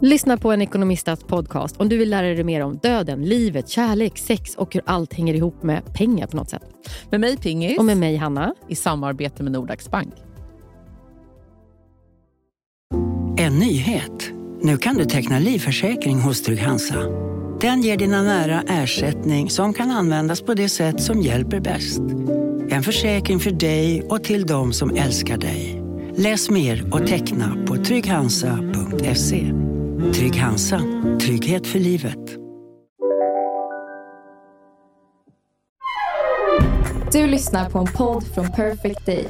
Lyssna på en ekonomistats podcast om du vill lära dig mer om döden, livet, kärlek, sex och hur allt hänger ihop med pengar på något sätt. Med mig Pingis. Och med mig Hanna. I samarbete med Nordax Bank. En nyhet. Nu kan du teckna livförsäkring hos Trygg-Hansa. Den ger dina nära ersättning som kan användas på det sätt som hjälper bäst. En försäkring för dig och till de som älskar dig. Läs mer och teckna på trygghansa.se. Trygg Hansa. Trygghet för livet. Du lyssnar på en podd från Perfect Day.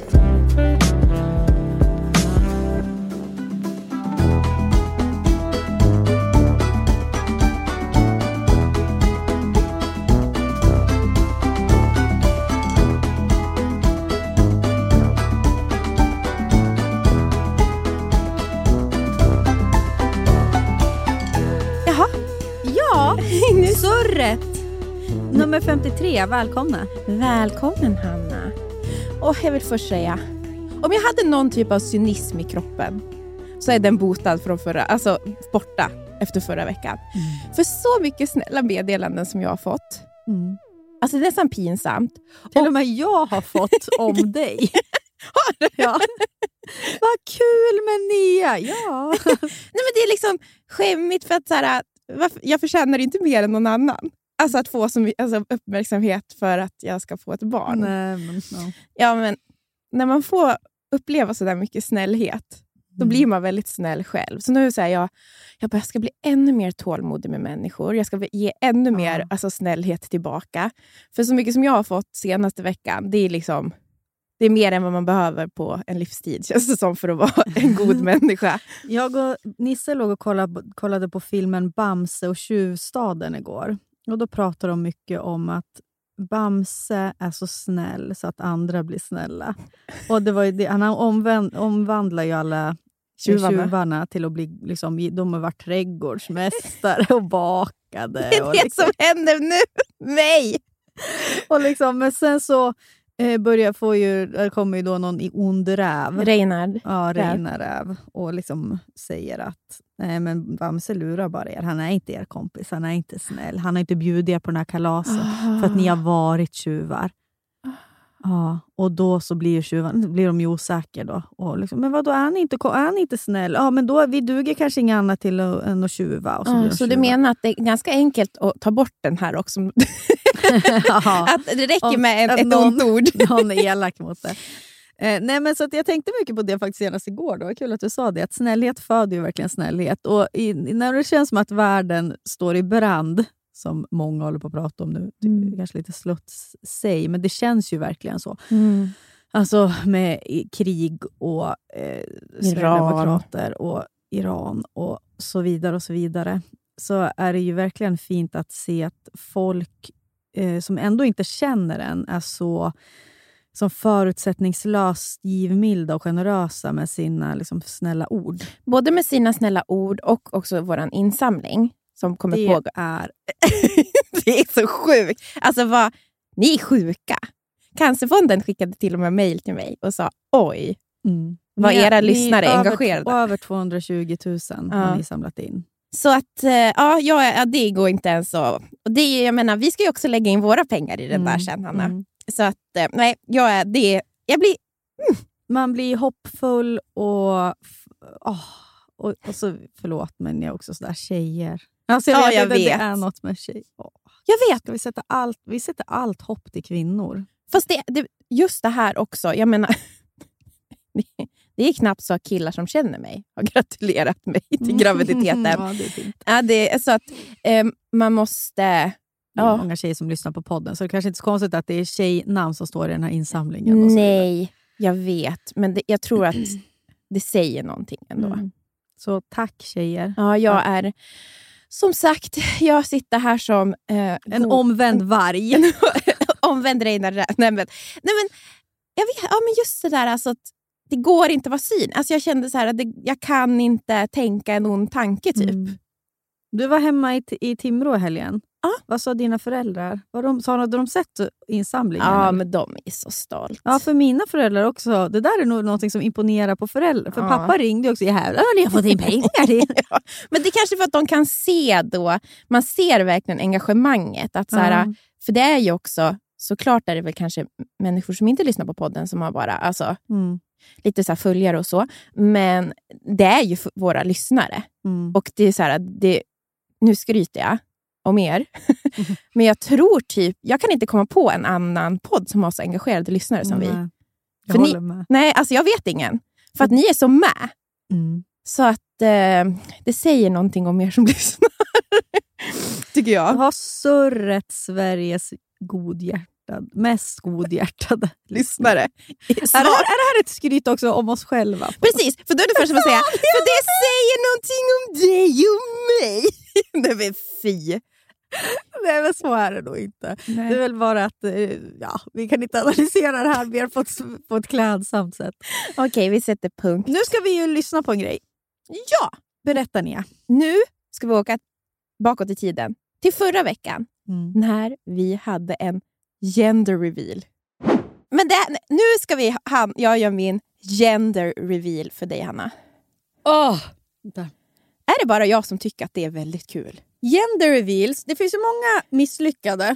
Nummer 53, välkomna. Välkommen Hanna. Och jag vill först säga, om jag hade någon typ av cynism i kroppen så är den botad från förra, alltså borta efter förra veckan. Mm. För så mycket snälla meddelanden som jag har fått. Mm. Alltså det är nästan pinsamt. Till och med jag har fått om dig. Ja. Vad kul med Nia! Ja. Nej, men det är liksom skämmigt för att så här, jag förtjänar inte mer än någon annan. Alltså att få så alltså, uppmärksamhet för att jag ska få ett barn. Nej, men, ja. Ja, men när man får uppleva så där mycket snällhet, då Mm. blir man väldigt snäll själv. Så nu säger jag, jag, bara, jag ska bli ännu mer tålmodig med människor. Jag ska ge ännu mer alltså, snällhet tillbaka. För så mycket som jag har fått senaste veckan, det är liksom det är mer än vad man behöver på en livstid, känns det som, för att vara en god människa. Jag och Nisse låg och kollade, kollade på filmen Bamse och tjuvstaden igår. Och Då pratade de mycket om att Bamse är så snäll så att andra blir snälla. Och det var det, Han omvänd, omvandlar ju alla Tjuvarna. tjuvarna, till att bli... Liksom, de har varit trädgårdsmästare och bakade. Det är det liksom, som händer nu, mig! och liksom, men sen så eh, börjar få ju, det kommer ju då någon i ond räv. Reinhard. Ja. Reina Räv. Och liksom säger att nej, men Bamse lurar bara er. Han är inte er kompis. Han är inte snäll. Han har inte bjudit er på den här kalaset för att ni har varit tjuvar. Ja, och då så blir, ju tjuvarna, blir de ju osäkra. Då. Och liksom, men vadå, är han inte, är han inte snäll? Ja, men då vi duger kanske inget annat till att, än att tjuva. Och så de så du tjuvar. menar att det är ganska enkelt att ta bort den här också? Att det räcker med ett, ett ont ord? Någon är elak mot det. Eh, nej, men så att jag tänkte mycket på det faktiskt senast igår. Då. Kul att du sa det. Att snällhet föder ju verkligen snällhet. Och i, när det känns som att världen står i brand, som många håller på att prata om nu, det är kanske lite sluts sig, men det känns ju verkligen så. Alltså med krig och eh, Sverigedemokrater och Iran och så vidare och så vidare. Så är det ju verkligen fint att se att folk eh, som ändå inte känner en är så som förutsättningslöst givmilda och generösa med sina liksom, snälla ord. Både med sina snälla ord och också vår insamling som kommer Det pågå. är... det är så sjukt! Alltså, vad, ni är sjuka. Cancerfonden skickade till och med mejl till mig och sa oj, vad Ni era lyssnare är engagerade. Över 220 000 har Ja. ni samlat in. Så att, eh, ja, ja, det går inte ens att... Och det, jag menar, vi ska ju också lägga in våra pengar i den där Mm, sen, Hanna. mm. Så att, eh, nej, jag, det, jag blir... Man blir hoppfull och... åh, och, och så, förlåt, men jag är också sådär tjejer. Alltså jag Ja, vet, jag att Det vet. är något med tjejer. Åh, Jag vet, Ska vi, sätta allt, vi sätter allt hopp till kvinnor. fast det, det, just det här också. Jag menar, det, det är knappt så att killar som känner mig har gratulerat mig till graviditeten. ja, det är fint. Ja, det är så att eh, man måste... Det är Ja. många tjejer som lyssnar på podden, så det kanske inte är så konstigt att det är tjejnamn som står i den här insamlingen. Nej, jag vet. Men det, jag tror att det säger någonting ändå. Mm. Så tack tjejer. Ja, jag är... Som sagt, jag sitter här som... Eh, En god- omvänd varg. omvänd Reinar nej, men, nej, men, jag vet, ja, men just det där alltså, att det går inte att vara syn. Alltså, jag kände så här att det, jag kan inte tänka en ond tanke typ. Mm. Du var hemma i, i Timrå i helgen. Vad sa dina föräldrar? Var de, sa, hade de sett insamlingen? Ja, men de är så stolt. Ja, för mina föräldrar också. Det där är nog något som imponerar på föräldrar. För Ja. pappa ringde också. Jävlar vad ni har fått in pengar. till." Ja, men det är kanske för att de kan se då, man ser verkligen engagemanget. Att så här, Ja. För det är ju också, såklart är det väl kanske människor som inte lyssnar på podden som har bara alltså, Mm. lite så följare och så. Men det är ju våra lyssnare. Mm. Och det är så här, det, nu skryter jag om er. men jag tror typ, jag kan inte komma på en annan podd som har så engagerade lyssnare som vi. Nej, Jag För ni- håller med. Nej, alltså jag vet ingen. För att ni är så med. Mm. Så att eh, det säger någonting om er som lyssnar. Tycker Jag har surret Sveriges godhjärtad, mest godhjärtade lyssnare. Är det, här, är det här ett skryt också om oss själva? Precis, för då är det först som att säga, för det säger någonting om dig och mig. Nej men fy. Nej, men så är det nog inte. Det är väl bara att eh, ja, vi kan inte analysera det här mer på ett, på ett klädsamt sätt. Okej, vi sätter punkt. Nu ska vi ju lyssna på en grej. Ja, Berätta Nia. nu ska vi åka bakåt i tiden. Till förra veckan, Mm. när vi hade en gender reveal. Men det, nu ska vi, han, jag gör min gender reveal för dig Hanna. Oh. Är det bara jag som tycker att det är väldigt kul? Gender reveals. Det finns ju många misslyckade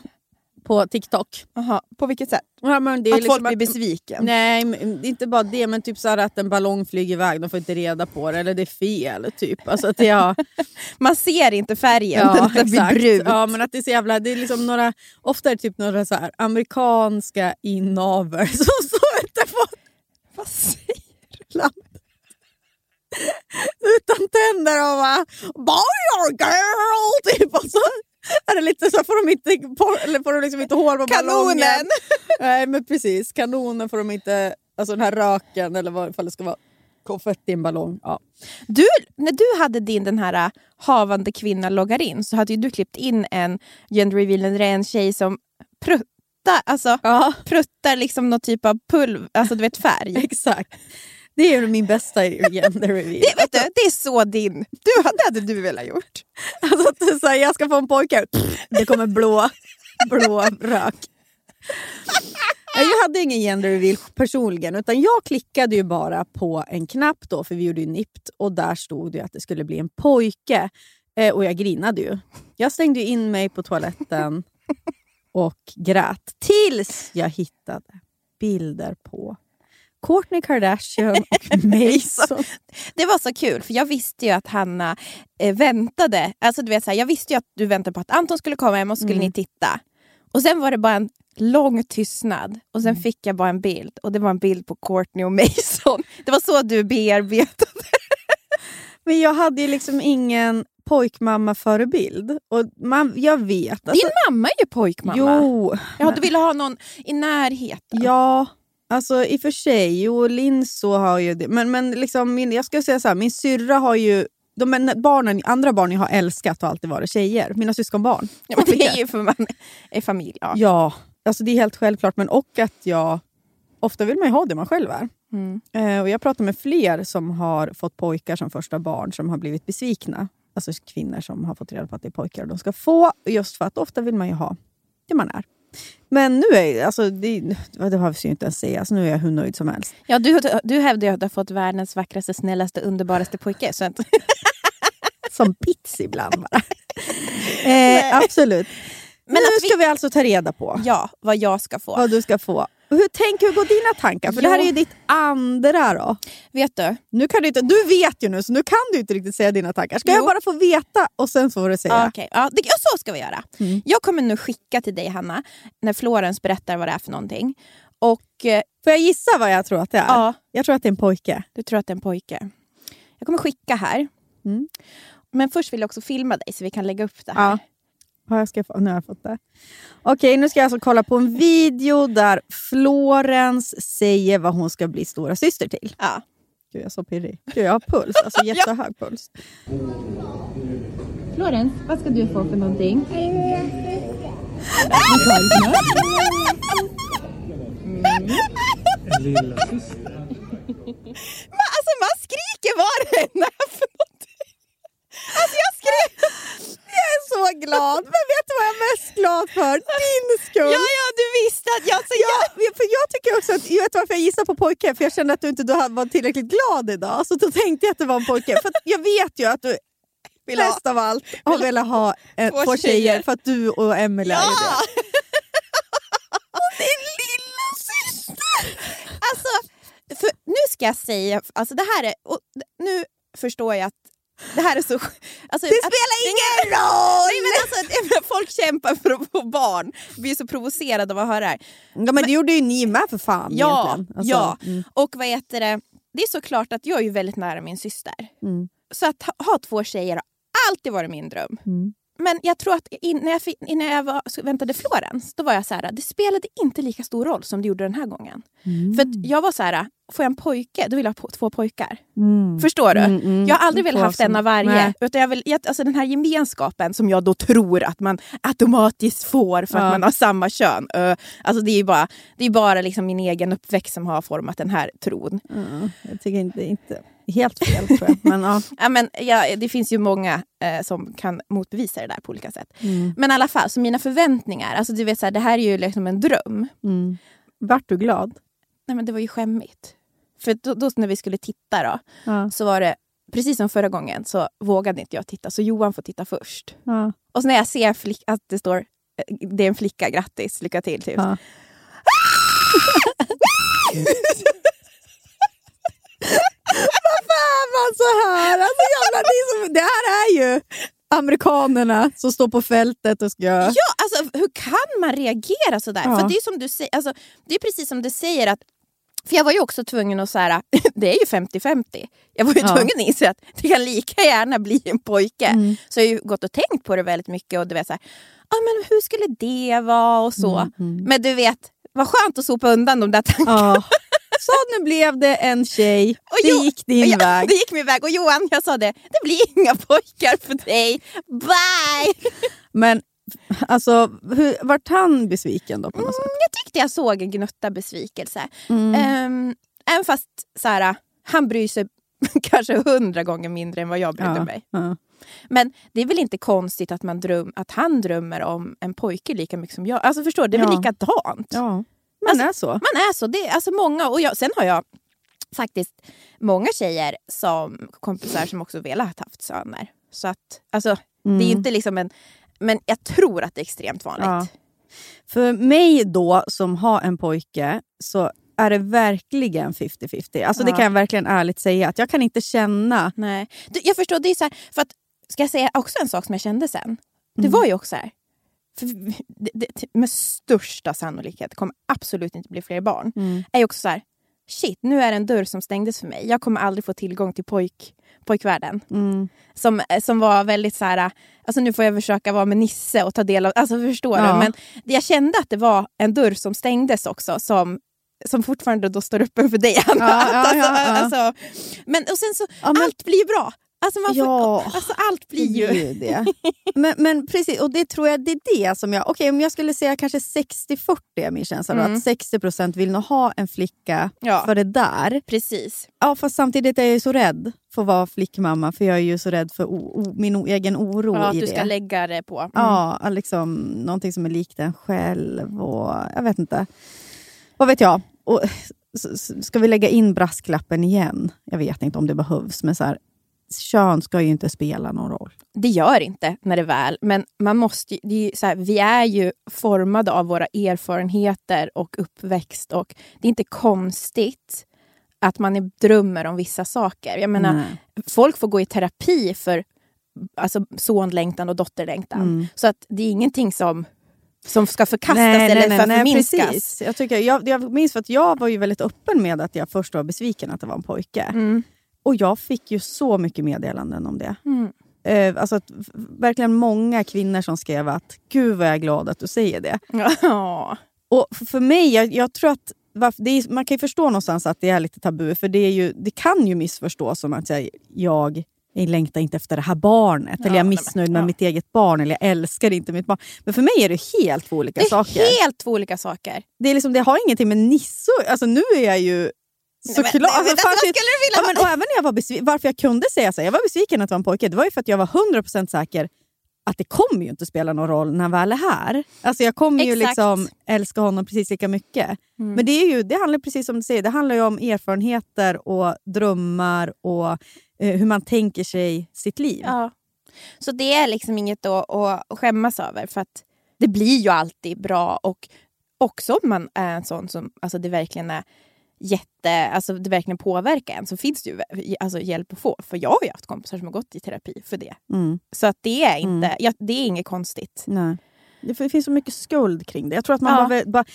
på TikTok. Aha, på vilket sätt? Ja, men det är att liksom folk blir besviken? Nej, men inte bara det, men typ så att en ballong flyger iväg, de får inte reda på det, eller det är fel. Typ. Alltså att det, ja, Man ser inte färgen, ja, den blir brunt. Ja, men att det är så jävla... Det är liksom några, ofta är det typ några så här amerikanska inavel som står ute på Vad säger landet. Utan tänder och bara “Boy or girl” typ. Och så är det lite så får de inte, eller får de liksom inte hål på ballongen. Kanonen! Nej men precis, kanonen får de inte, alltså den här röken eller vad det ska vara konfetti i en ballong. Ja. Du, när du hade din den här äh, havande kvinna loggar in så hade du klippt in en gender reveal där det är en tjej som pruttar, alltså, ja, pruttar liksom någon typ av pulver, alltså du vet färg. exakt. Det är min bästa gender reveal. Det, vet du, det är så din. Du, det hade du velat gjort. Alltså att så här, jag ska få en pojke, det kommer blå, blå rök. Jag hade ingen gender reveal personligen, utan jag klickade ju bara på en knapp då, för vi gjorde ju NIPT, och där stod det att det skulle bli en pojke. Eh, och jag grinade ju. Jag stängde in mig på toaletten och grät tills jag hittade bilder på Kourtney Kardashian och Mason. Det var så kul, för jag visste ju att Hanna eh, väntade. Alltså, du vet, så här, jag visste ju att du väntade på att Anton skulle komma hem och så skulle Mm. ni titta. Och sen var det bara en lång tystnad och sen Mm. fick jag bara en bild. Och det var en bild på Courtney och Mason. Det var så du bearbetade. Men jag hade ju liksom ingen pojkmamma-förebild. Och man, jag vet. Alltså, Din mamma är ju pojkmamma. Jo, Ja, du ville ha någon i närheten. ja. Alltså i och för sig, jo Linn så har ju det. Men, men liksom min, jag ska säga så här, min syrra har ju de barnen, andra barn jag har älskat har alltid varit tjejer. Mina syskonbarn. Ja, men det är ju för man är familj. Ja. Ja, alltså det är helt självklart. Men och att jag... Ofta vill man ju ha det man själv är. Mm. Eh, och jag pratar med fler som har fått pojkar som första barn som har blivit besvikna. Alltså kvinnor som har fått reda på att det är pojkar de ska få. Just för att ofta vill man ju ha det man är. Men nu är alltså, det, det behövs ju inte ens säga. Alltså, nu är jag hur nöjd som helst. Ja, du, du hävdar ju att du har fått världens vackraste, snällaste, underbaraste pojke. Så att, Som pits ibland bara. eh, absolut. Men nu vi- ska vi alltså ta reda på ja, vad jag ska få. vad du ska få. Hur, tänk, hur går dina tankar? För det här Ja. är ju ditt andra då. Vet du? Nu kan du, inte, du vet ju nu, så nu kan du inte riktigt säga dina tankar. Ska jag Jo. bara få veta och sen får du säga? Ja. Okej, ja, det, ja, så ska vi göra. Mm. Jag kommer nu skicka till dig, Hanna, när Florens berättar vad det är för någonting. Och eh, Får jag gissa vad jag tror att det är? ja, Jag tror att det är en pojke. du tror att det är en pojke. Jag kommer skicka här. Mm. Men först vill jag också filma dig så vi kan lägga upp det här. Ja. Ja, jag ska få, nu har jag fått det. Okej, nu ska jag alltså kolla på en video där Florens säger vad hon ska bli stora syster till. Ja. Gud, jag är så pirrig. Gud, jag har puls. Alltså jättehög puls. Florens, vad ska du få för någonting? Lilla syster. Men alltså man skriker vad det än är för någonting. Alltså jag skrek. Jag är så glad. Men vet du vad jag är mest glad för? Din skull. Ja, ja, du visste att jag... Så Ja, för jag tycker också att, jag vet varför jag gissar på pojke, för jag kände att du inte du var tillräckligt glad idag. Så då tänkte jag att det var en pojke. För jag vet ju att du Vill mest av allt har velat ha eh, Två två tjejer. tjejer. för att du och Emelie är ju det. Ja! Din lilla syster! Alltså, för nu ska jag säga, alltså det här är, och nu förstår jag att det här är så... Alltså, Det att- spelar ingen Nej, roll! men alltså, folk kämpar för att få barn. Vi blir så provocerade av att höra det här. Ja, men det gjorde ju ni med för fan Ja, egentligen. Alltså, ja. mm, Och vad heter det? Det är såklart att jag är väldigt nära min syster. mm, Så att ha, ha två tjejer har alltid varit min dröm. mm. Men jag tror att in, när jag, innan jag var, väntade Florens, då var jag så här, det spelade inte lika stor roll som det gjorde den här gången. För att jag var så här, får jag en pojke, då vill jag ha två pojkar. Mm. Förstår du? Mm, mm. Jag har aldrig velat haft en av varje. Nej. Utan jag vill, alltså den här gemenskapen som jag då tror att man automatiskt får för att Ja. man har samma kön. Alltså det är bara, det är bara liksom min egen uppväxt som har format den här tron. Ja, jag tycker inte, inte helt fel tror jag. Men, ja. Ja, men, ja, det finns ju många eh, som kan motbevisa det där på olika sätt. mm, Men i alla fall, så mina förväntningar, alltså du vet så här, det här är ju liksom en dröm. mm. Vart du glad? Nej men det var ju skämmigt. För då, då när vi skulle titta då, Ja. så var det precis som förra gången så vågade inte jag titta så Johan får titta först. Ja. Och så när jag ser flick, att det står eh, det är en flicka, grattis, lycka till. Typ. Ja. Fan så här! Alltså, jävlar, det, är som, det här är ju amerikanerna som står på fältet och ska... Ja, alltså hur kan man reagera sådär? Ja. För det är som du säger, alltså, det är precis som du säger att för jag var ju också tvungen att säga, det är ju 50-50. Jag var ju Ja. tvungen att inse att det kan lika gärna bli en pojke. Mm. Så jag har ju gått och tänkt på det väldigt mycket och du vet så här, ah, men hur skulle det vara och så. Mm, mm. Men du vet, vad skönt att sopa undan de där tankarna. Ja. Så nu blev det en tjej. Och Det Jo- gick din ja, väg. Det gick min väg. Och Johan, jag sa det, det blir inga pojkar för dig. Bye! Men alltså, hur, vart han besviken då på något sätt? Jag tyckte jag såg en gnutta besvikelse. Mm. Ehm, även fast så här, han bryr sig kanske hundra gånger mindre än vad jag brydde Ja, mig. ja. Men det är väl inte konstigt att, man dröm, att han drömmer om en pojke lika mycket som jag. Alltså förstår du, det är väl Ja. likadant. ja. Man Alltså, är så. Man är så. Det är, alltså många, och jag, sen har jag faktiskt många tjejer som kompisar som också velat haft söner. Så att, alltså, det är Mm. inte liksom en... Men jag tror att det är extremt vanligt. Ja. För mig då, som har en pojke, så är det verkligen 50-50. Alltså Det Ja. kan jag verkligen ärligt säga. Att Jag kan inte känna... Nej. Du, jag förstår, det är så här, för att, ska jag säga också en sak som jag kände sen? Det Mm. var ju också så här, för det, det, med största sannolikhet kommer absolut inte bli fler barn. Mm. är också så här, shit, nu är det en dörr som stängdes för mig. Jag kommer aldrig få tillgång till pojk, pojkvärlden. Mm. Som, som var väldigt så här, alltså nu får jag försöka vara med Nisse och ta del av, alltså förstår Ja. du? Men jag kände att det var en dörr som stängdes också som som fortfarande då står öppen för dig Anna. Ja, ja, alltså, ja, ja. Alltså, men och sen så, allt blir bra. Alltså, man får, Ja, alltså allt blir Det ju... det. men, men precis, och det tror jag det är det som jag... Okej, om jag skulle säga kanske 60-40 är min känsla. Då, Mm. att 60% vill nog ha en flicka Ja. för det där. Precis. Ja, fast samtidigt är jag ju så rädd för att vara flickmamma. För jag är ju så rädd för o- o- min o- egen oro Ja, att i du det. ska lägga det på. Mm. Ja, liksom, någonting som är likt en själv. Och, jag vet inte. Vad vet jag? Och, ska vi lägga in brasklappen igen? Jag vet inte om det behövs, men så här, kön ska ju inte spela någon roll. Det gör inte när det väl, men man måste, ju- är här, vi är ju formade av våra erfarenheter och uppväxt och det är inte konstigt att man drömmer om vissa saker. Jag menar, Nej. folk får gå i terapi för alltså, sonlängtan och dotterlängtan. Mm. Så att det är ingenting som, som ska förkastas Nej, eller nej, för nej, förminskas. precis. Jag, tycker, jag, jag minns för att jag var ju väldigt öppen med att jag först var besviken att det var en pojke. Mm. Och jag fick ju så mycket meddelanden om det. Mm. Eh, alltså verkligen många kvinnor som skrev att gud vad jag är glad att du säger det. Ja. Och för mig, jag, jag tror att är, man kan ju förstå någonstans att det är lite tabu, för det, är ju, det kan ju missförstås som att säga, jag jag längtar inte efter det här barnet, Ja, eller jag är nej, men, missnöjd med ja. mitt eget barn, eller jag älskar inte mitt barn. Men för mig är det helt två olika Det är saker. helt två olika saker. Det, är liksom, det har ingenting med Nisso alltså nu är jag ju Nej, men- såklart... nej, men Alltså, alltså, shit. skulle du vilja ja, men, och även när jag var besviken, varför jag kunde säga så här, jag var besviken att det var en pojke, det var ju för att jag var 100% säker att det kommer ju inte spela någon roll när han väl är här. Alltså jag kommer ju Exakt. liksom älska honom precis lika mycket. Mm. Men det, är ju, det handlar precis som du säger, det handlar ju om erfarenheter och drömmar och eh, hur man tänker sig sitt liv. Ja. Så det är liksom inget att skämmas över för att det blir ju alltid bra och också om man är en sån som alltså det verkligen är jätte, alltså det verkligen påverkar en så finns det ju alltså hjälp att få. För jag har ju haft kompisar som har gått i terapi för det. Mm. Så att det är inte, Mm. ja, det är inget konstigt. Nej. Det, finns så mycket skuld kring det. Jag tror att man Ja. behöver bara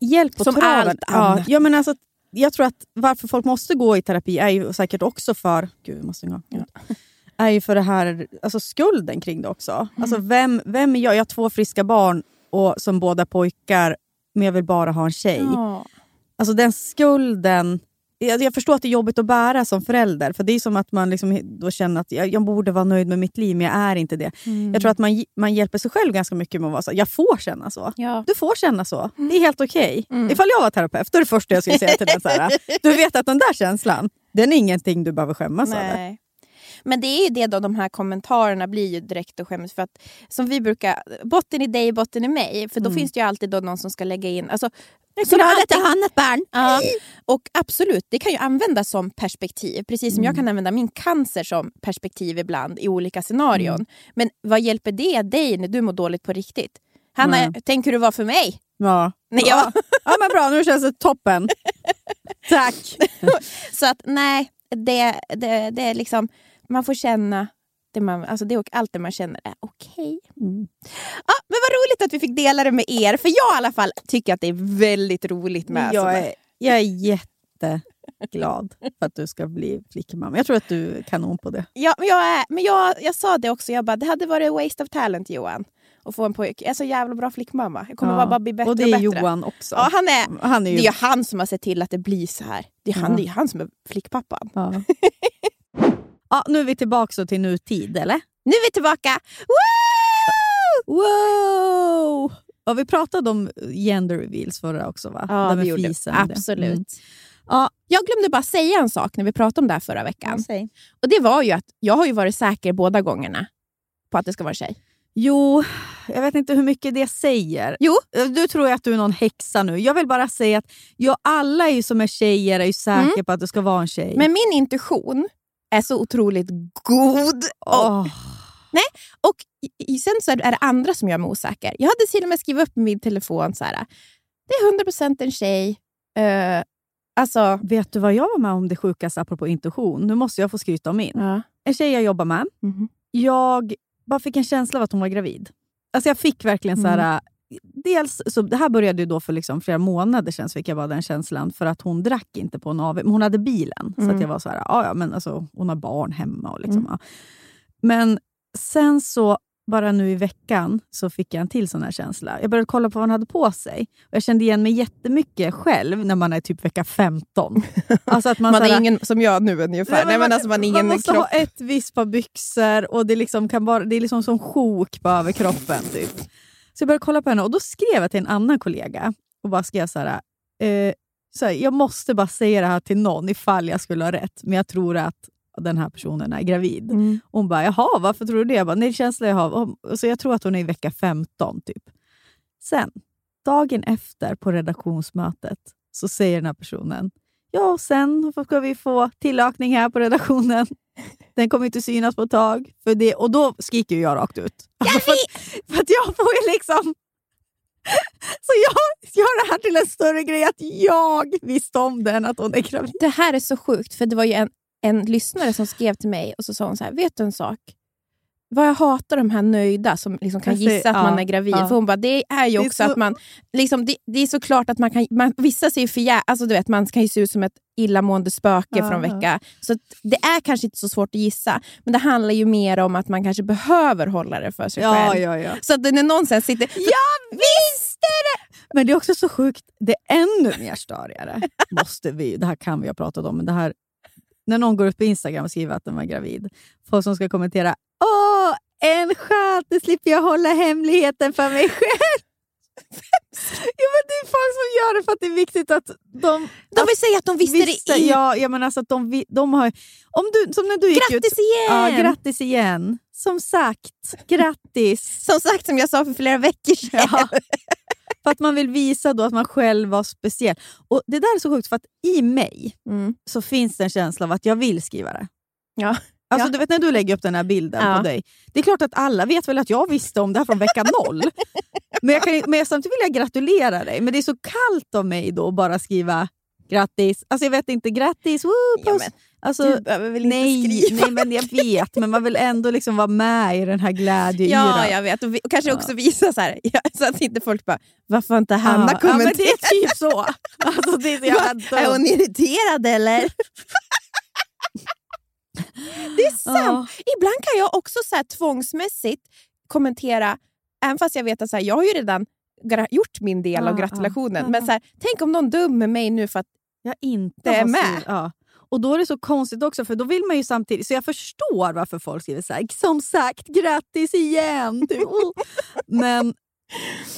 hjälp på Som traven. allt ja, annat. ja, men alltså, jag tror att varför folk måste gå i terapi är ju säkert också för... Gud, jag måste gå. Är ju för det här, alltså skulden kring det också. Mm. Alltså vem, vem är jag? Jag har två friska barn och som båda pojkar, men jag vill bara ha en tjej. Ja. Alltså den skulden... Jag, jag förstår att det är jobbigt att bära som förälder. För Det är som att man liksom då känner att jag, jag borde vara nöjd med mitt liv, men jag är inte det. Mm. Jag tror att man, man hjälper sig själv ganska mycket med att vara så. Jag får känna så. Ja. Du får känna så. Det är helt okej. Mm. Ifall jag var terapeut, då är det första jag skulle säga till den så här. Du vet att den där känslan, den är ingenting du behöver skämmas över. Men det är ju det då, de här kommentarerna blir ju direkt att skämmas för att som vi brukar, botten i dig, botten i mig. För då Mm. finns det ju alltid då någon som ska lägga in, alltså, Jag som alltid- han ett barn. Ja, och absolut, det kan ju användas som perspektiv. Precis som jag kan använda min cancer som perspektiv ibland i olika scenarion. Men vad hjälper det dig när du mår dåligt på riktigt? Hanna, Nej. tänk hur det var för mig. Ja. Nej, Ja. ja. ja, men bra. Nu känns det toppen. Tack. Så att nej, det, det, det är liksom, man får känna det man, alltså det, och allt det man känner är okej. Mm. Ja, men vad roligt att vi fick dela det med er, för jag i alla fall tycker att det är väldigt roligt med Jag är, jag är jätteglad för att du ska bli flickmamma. Jag tror att du är kanon på det. Ja, men jag, är, men jag, jag sa det också, jag bara, det hade varit waste of talent Johan. Att få en pojke. Jag är så jävla bra flickmamma. Jag kommer Ja. bara, bli bättre och det och är bättre. Johan också. Ja, han är, han är det ju... är ju han som har sett till att det blir så här. Det är han, Ja. det är han som är flickpappan. Ja. ja, nu är vi tillbaka till nutid, eller? Nu är vi tillbaka! Woo! Wow! Ja, vi pratade om gender reveals förra också, va? Ja, gjorde vi. det. Absolut. Mm. Ja. Jag glömde bara säga en sak när vi pratade om det här förra veckan. Ja. Och Det var ju att jag har ju varit säker båda gångerna på att det ska vara tjej. Jo, jag vet inte hur mycket det säger. Jo. Du tror att du är någon häxa nu. Jag vill bara säga att jag, alla är som är tjejer är ju säkra Mm. på att det ska vara en tjej. Men min intuition är så otroligt god. Och, Åh. och i- i- sen så är det andra som gör mig osäker. Jag hade till och med skrivit upp i min telefon så här. Det är 100% en tjej. Uh, alltså... Vet du vad jag var med om det sjukaste apropå intuition? Nu måste jag få skryta om min. Ja. En tjej jag jobbar med. Mhm. Jag bara fick en känsla av att hon var gravid. Alltså jag fick verkligen så Mm. Dels, så det här började ju då för liksom flera månader sedan, så fick jag bara den känslan. För att hon drack inte på en AV, hon hade bilen. Så Mm. att jag var så här, "Ja, men alltså, hon har barn hemma. Och liksom, Mm. ja. Men sen så, bara nu i veckan, så fick jag en till sån här känsla. Jag började kolla på vad hon hade på sig. Och jag kände igen mig jättemycket själv när man är typ vecka 15. Alltså att man, Man så här- är ingen som jag nu ungefär. Nej, men alltså man är ingen man måste kropp. ha ett visst par byxor och det, liksom kan bara, det är liksom som sjok på överkroppen. Typ. Så jag började kolla på henne och då skrev jag till en annan kollega och bara skrev så här, eh, så här, jag måste bara säga det här till någon ifall jag skulle ha rätt, men jag tror att den här personen är gravid. Mm. Hon bara, jaha, varför tror du det? Jag bara, nej, känsla jag har. Så jag tror att hon är i vecka 15 typ. Sen, dagen efter på redaktionsmötet, så säger den här personen, ja, och sen ska vi få tillökning här på redaktionen. Den kommer inte synas på ett tag. För det, och då skriker jag rakt ut. Alltså för, att, för att jag får ju liksom... Så jag gör det här till en större grej att jag visste om den, att hon är gravid. Det här är så sjukt, för det var ju en, en lyssnare som skrev till mig och så sa hon så här, vet du en sak? Vad jag hatar de här nöjda som liksom kan gissa att ja, man är gravid. ja. För hon bara, det är ju är också så- att man... Liksom, det, det är såklart att man kan... Man, vissa ser ju för jä- alltså, du vet, Man kan ju se ut som ett illamående spöke Ja, från vecka. Så att det är kanske inte så svårt att gissa. Men det handlar ju mer om att man kanske behöver hålla det för sig själv. ja, ja. Så att när någon sen sitter... Jag visste det! Men det är också så sjukt, det är ännu mer störigare. Måste vi, det här kan vi ha pratat om, men det här, när någon går ut på Instagram och skriver att den var gravid. Folk som ska kommentera Åh, en skönt, nu slipper jag hålla hemligheten för mig själv. ja, men det är folk som gör det för att det är viktigt att de... De vill säga att de visste visste- det i... Ja, jag menar alltså att de, de har... Om du, som när du gick ut, Grattis igen! Ja, grattis igen. som sagt, grattis. Som sagt, som jag sa för flera veckor sedan. Ja. För att man vill visa då att man själv var speciell. Och Det där är så sjukt, för att i mig Mm. så finns det en känsla av att jag vill skriva det. Ja. Alltså, Ja. Du vet när du lägger upp den här bilden Ja. på dig. Det är klart att alla vet väl att jag visste om det här från vecka noll. men, jag kan, men samtidigt vill jag gratulera dig. Men det är så kallt av mig då att bara skriva grattis. Alltså jag vet inte, grattis, woo, Ja, men alltså, du behöver väl inte nej, skriva? nej, men jag vet. Men man vill ändå liksom vara med i den här glädjeyran. Ja, jag vet. Och, vi, och kanske också visa så här, ja, så att inte folk bara “Varför har inte Ja, Hanna ja, men kommenterat?” det är typ så. Alltså, det är så jävla Är hon irriterad eller? det är sant. Ibland kan jag också så här, tvångsmässigt kommentera, även fast jag vet att så här, jag har ju redan gjort min del Ja, av gratulationen. ja, Men ja. så här, tänk om någon dömer mig nu för att jag inte är med. Ja. Och då är det så konstigt också, för då vill man ju samtidigt... Så jag förstår varför folk skriver så här, som sagt, grattis igen! Typ. Oh. Men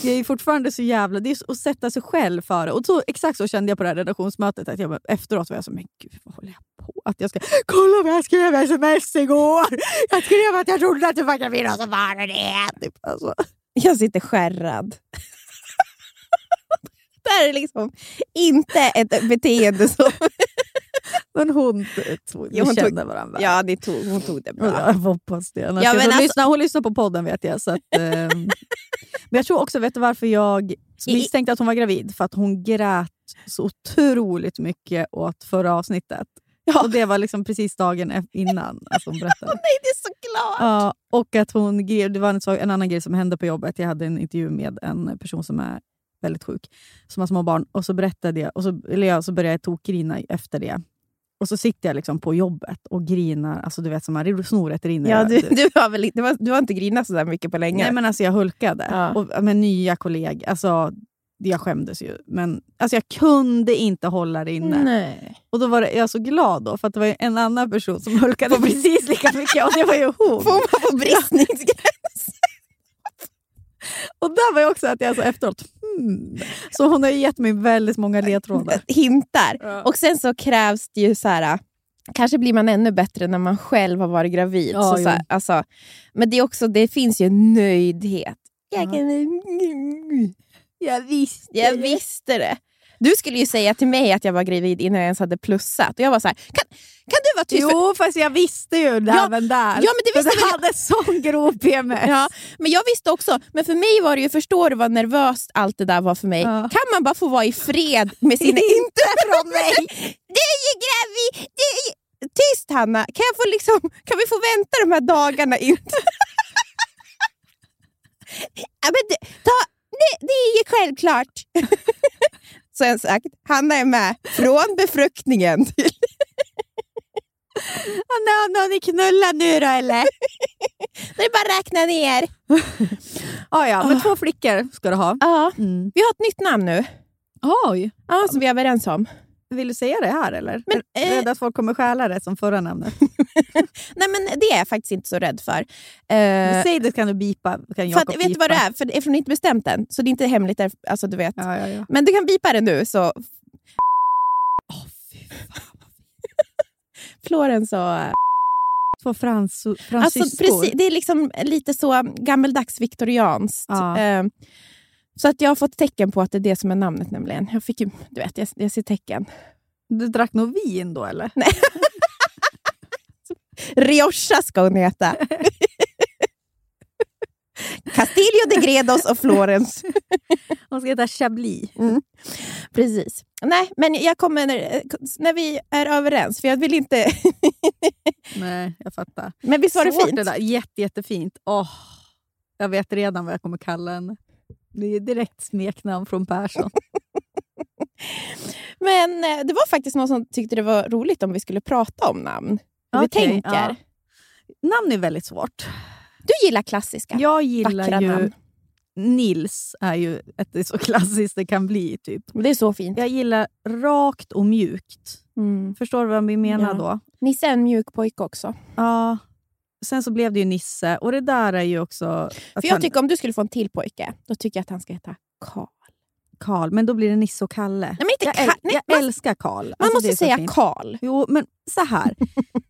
jag är fortfarande så jävla... Det är att sätta sig själv före. Och så, exakt så kände jag på det här redaktionsmötet. Att jag, efteråt var jag så, men gud vad håller jag på? Att jag ska... Kolla vad jag skrev sms igår! Jag skrev att jag trodde att du var gravid och så var du det! Typ, alltså. jag sitter skärrad. det här är liksom inte ett beteende som... Men hon, Jo, hon tog- kände varandra. ja, det tog, hon tog det bra. Ja, jag hoppas det. Annars Ja, hon, alltså- lyssnar, hon lyssnar på podden vet jag. Så att, ehm, men jag tror också, vet du varför jag misstänkte att hon var gravid? För att hon grät så otroligt mycket åt förra avsnittet. Ja. Och Det var liksom precis dagen e- innan alltså hon berättade. Nej, det är så klart! Ja, och att hon det var en, en annan grej som hände på jobbet. Jag hade en intervju med en person som är väldigt sjuk, som har små barn. Och så berättade jag, och så, eller jag, så började jag tokgrina efter det. Och så sitter jag liksom på jobbet och grinar. Alltså du vet, som snoret rinner. Ja, du, Du- du, har väl, inte- du, har, du har inte grinat så där mycket på länge. Nej, men alltså jag hulkade. Ja. Och med nya kollegor. Alltså, jag skämdes ju. Men alltså, jag kunde inte hålla det inne. Nej. Och då var det, jag så glad då, för att det var en annan person som hulkade precis lika mycket. Och det var ju hon. Får man på bristningsgräns? Och där var jag också att jag så efteråt... Så hon har gett mig väldigt många ledtrådar. Hintar. Ja. Och sen så krävs det ju så här... Kanske blir man ännu bättre när man själv har varit gravid. Ja, så så här, alltså, men det, är också, det finns ju nöjdhet. Jag, Ja. kan, Jag visste jag visste det. Du skulle ju säga till mig att jag var gravid innan jag ens hade plussat. Och jag var så här, kan, kan du vara tyst? Jo, fast jag visste ju det Ja, även där. ja, men det visste du hade sån grov PMS. Ja, men jag visste också, men för mig var det ju, förstår du vad nervöst allt det där var för mig? Ja. Kan man bara få vara i fred med sina... Inte från mig! Du är ju gravid! Du är ju... Tyst Hanna, kan, jag få liksom, kan vi få vänta de här dagarna in? ja, men ta, det, det är ju självklart. Så jag har sagt, Hanna är med från befruktningen till... Har ni knullat nu då eller? Det är bara att räkna ner. Ah, ja, men två flickor ska du ha. Ja, Mm. vi har ett nytt namn nu. Oj. Ja, som vi är överens om. Vill du säga det här eller? Men, är eh, rädd att folk kommer stjäla det som förra namnet? Nej, men det är jag faktiskt inte så rädd för. Eh, Säg det kan du bipa. Kan för att, vet du vad det är? För eftersom ni inte bestämt än, så det är inte hemligt. Där, alltså, du vet. Ja, ja, ja. Men du kan bipa det nu. så... Florens och... Två frans, Alltså, fransyskor. precis, det är liksom lite så gammeldags viktorianskt. Eh, så att jag har fått tecken på att det är det som är namnet nämligen. Jag fick ju, du vet, jag, jag ser tecken. Du drack nog vin då eller? Rioja ska hon heta. Castillo de Gredos och Florens. Hon ska heta Chablis. Precis. Nej, men jag kommer när vi är överens, för jag vill inte... Nej, jag fattar. men visst var det Svårt fint? Det där. Jätte, jättefint. Åh, jag vet redan vad jag kommer kalla henne. Det är direkt smeknamn från Persson. Men eh, det var faktiskt någon som tyckte det var roligt om vi skulle prata om namn. Hur vi tänker. ja. Namn är väldigt svårt. Du gillar klassiska. Jag gillar Vackra ju... namn. Nils är ju ett, är så klassiskt det kan bli. typ. Det är så fint. Jag gillar rakt och mjukt. Mm. Förstår du vad vi menar Ja. då? Nisse är en mjuk pojke också. Ja. Sen så blev det ju Nisse och det där är ju också... För jag han- tycker om du skulle få en till pojke, då tycker jag att han ska heta Karl. Karl, men då blir det Nisse och Kalle. Nej, men inte jag Ka- nej, jag älskar Karl. Man Alltså, måste säga. Karl. Jo, men så här.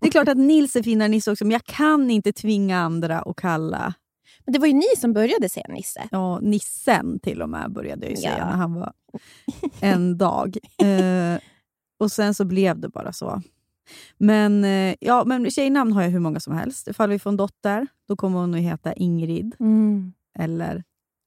Det är klart att Nils är finare än Nisse också, men jag kan inte tvinga andra att kalla Men det var ju ni som började säga Nisse. Ja, Nissen till och med började jag ju säga Ja. när han var en dag. Eh, och sen så blev det bara så. Men, eh, ja, men tjejnamn har jag hur många som helst. Ifall vi får en dotter, då kommer hon att heta Ingrid. Eller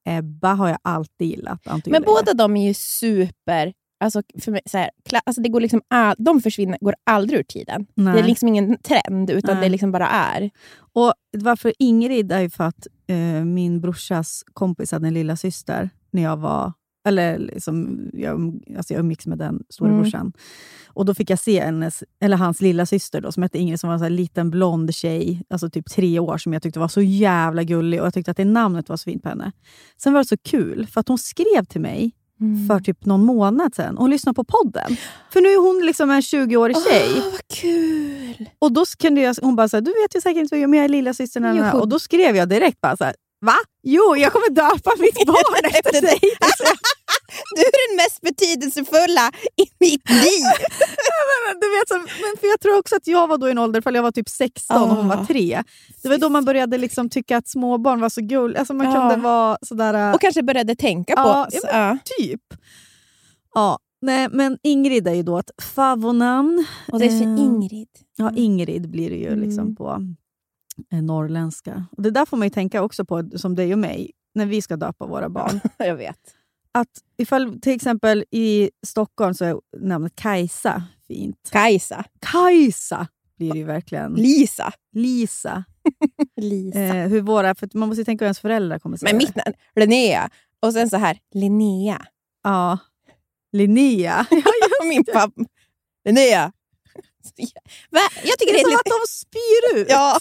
Ebba har jag alltid gillat. Men båda de är ju super... Alltså, för mig, så här, alltså det går liksom all, de försvinner, går aldrig ur tiden. Nej. Det är liksom ingen trend, utan Nej. det liksom bara är. Och varför Ingrid är ju för att eh, min brorsas kompis hade en lilla syster när jag var eller liksom, jag, alltså jag umgicks med den storebrorsan. Och då fick jag se hennes, eller hans lilla syster då, som hette Ingrid, som var en sån liten blond tjej, alltså typ tre år, som jag tyckte var så jävla gullig. Och jag tyckte att det namnet var så fint på henne. Sen var det så kul, för att hon skrev till mig för typ någon månad sedan. Hon lyssnade på podden. För nu är hon liksom en 20-årig tjej. Åh, vad kul! Och då kunde jag, hon bara så här, du vet ju säkert inte vem jag är lilla systern. Och då skrev jag direkt bara så här, va? Jo, jag kommer döpa mitt barn efter dig. Du är den mest betydelsefulla i mitt liv! men, du vet, så, men för jag tror också att jag var då i en ålder, för jag var typ 16 och hon var Ah. 3. Det var då man började liksom tycka att småbarn var så gulliga. Alltså man Ja. kunde vara sådär... Och kanske började tänka på... Ja, ja, ja. typ. Ja, nej, men Ingrid är ju då ett favonamn. Och det är för Eh, Ingrid. Ja, Ingrid blir det ju Mm. liksom på eh, norrländska. Och det där får man ju tänka också på, som dig och mig, när vi ska döpa våra barn. Jag vet. Att ifall till exempel i Stockholm så är namnet Kajsa fint. Kajsa. Kajsa blir det ju verkligen. Lisa. Lisa. Lisa. Eh, hur våra, för att man måste ju tänka hur ens föräldrar kommer säga Men mitt namn, Linnea. Och sen så här, Linnea. Ja. Linnea. Ja, min pappa. Linnea. Jag tycker det det är är som att de spyr ut. Ja.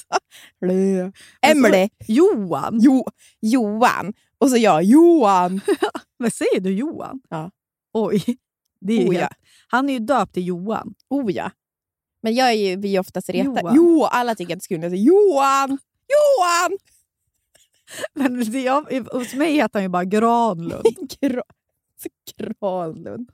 Emily. Johan. Jo, Johan. Och så jag, Johan. Men säger du Johan? Ja. Oj. Det är Oh, helt, han är ju döpt till Johan. Oh ja. Men jag är ju, vi är oftast retade. Johan. Jo, alla tycker att det är kul jag säger Johan. Johan! Men det, jag, hos mig heter han ju bara Granlund. Gra- Granlund.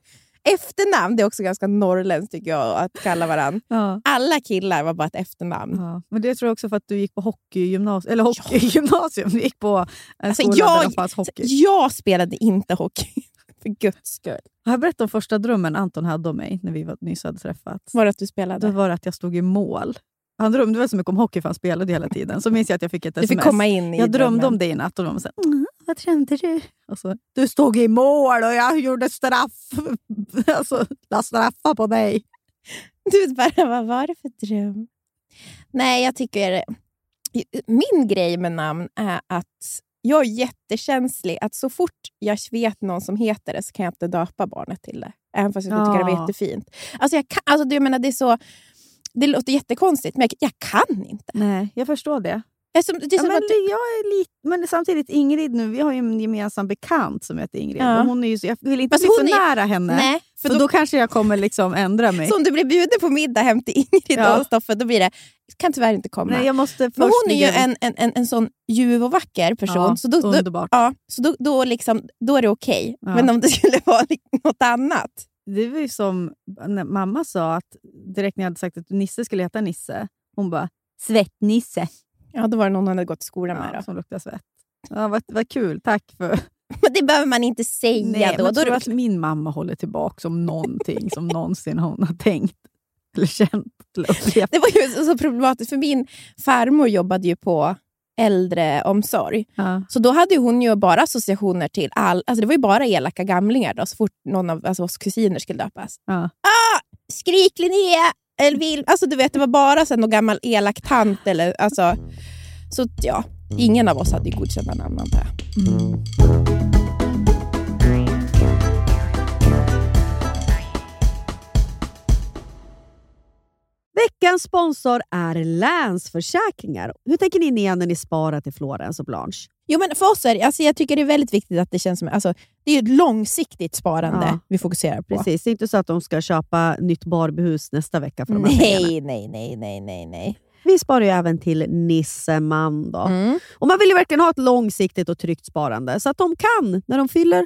Efternamn det är också ganska norrländskt tycker jag, att kalla varandra. Ja. Alla killar var bara ett efternamn. Ja. Men det tror jag också för att du gick på hockeygymnasium. Eller hockeygymnasium. Du gick på en Alltså, skola jag- där det fanns hockey. Jag spelade inte hockey, för guds skull. Har jag berättat om första drömmen Anton hade om mig när vi var, nyss hade träffats? Var det att du spelade? Då var det att jag stod i mål. Han drömde väl så mycket om hockey för han spelade hela tiden. Så minns jag att jag fick ett du sms. fick komma in i jag drömde drömmen. om dig i natt och de var så här, mm, vad drömde du? Och så, du stod i mål och jag gjorde straff. alltså, la straffa på dig. Du bara, vad var det för dröm? Nej, jag tycker... Min grej med namn är att jag är jättekänslig. Att så fort jag vet någon som heter det så kan jag inte döpa barnet till det. Även fast jag tycker det var Ja. jättefint. Alltså jag, kan, alltså, du, jag menar, det, är så, det låter jättekonstigt, men jag, jag kan inte. Nej, jag förstår det. Som, det är Ja, men, att, jag är lite, men samtidigt, Ingrid nu, vi har ju en gemensam bekant som heter Ingrid. Ja. Och hon är ju, så- jag vill inte Fast bli för är- nära henne. nej, för för då, då, kanske jag kommer liksom ändra mig. så om du blir bjuden på middag hem till Ingrid Ja. och Stoffe, då blir det, kan tyvärr inte komma. Nej, jag måste men hon är ju en, en, en, en sån ljuv och vacker person. Ja, så då, då. Ja, så då, då, liksom, då är det okej. Ja. Men om det skulle vara li- något annat. Det var ju som när mamma sa att direkt när jag hade sagt att Nisse skulle heta Nisse, hon bara “Svettnisse”. Ja, då var det någon hon hade gått i skolan med. Då. som luktar svett. Ja, vad, vad kul, tack för... Men det behöver man inte säga Nej, då. är tror att min mamma håller tillbaka om någonting som någonsin hon har tänkt eller känt eller upplevt. det var ju så, problematiskt, för min farmor jobbade ju på äldreomsorg. Ja. Så då hade hon ju bara associationer till all... Alltså det var ju bara elaka gamlingar då, så fort någon av alltså, oss kusiner skulle döpas. Ja. Ah! Skrik Linnea! Eller vill... Alltså du vet, det var bara så här, någon gammal elak tant. Eller, alltså, så ja, ingen av oss hade ju godkända namn antar jag. Mm. Veckans sponsor är Länsförsäkringar. Hur tänker ni när ni sparar till Florens och Blanche? Jo, men för oss är det, alltså, jag tycker det är väldigt viktigt att det känns som... Alltså, det är ett långsiktigt sparande Ja. vi fokuserar på. Precis, det är inte så att de ska köpa nytt Barbiehus nästa vecka för de här. Nej, nej, nej, nej, nej, nej. Vi sparar ju även till Nisseman. Då. Mm. Och man vill ju verkligen ha ett långsiktigt och tryggt sparande så att de kan, när de fyller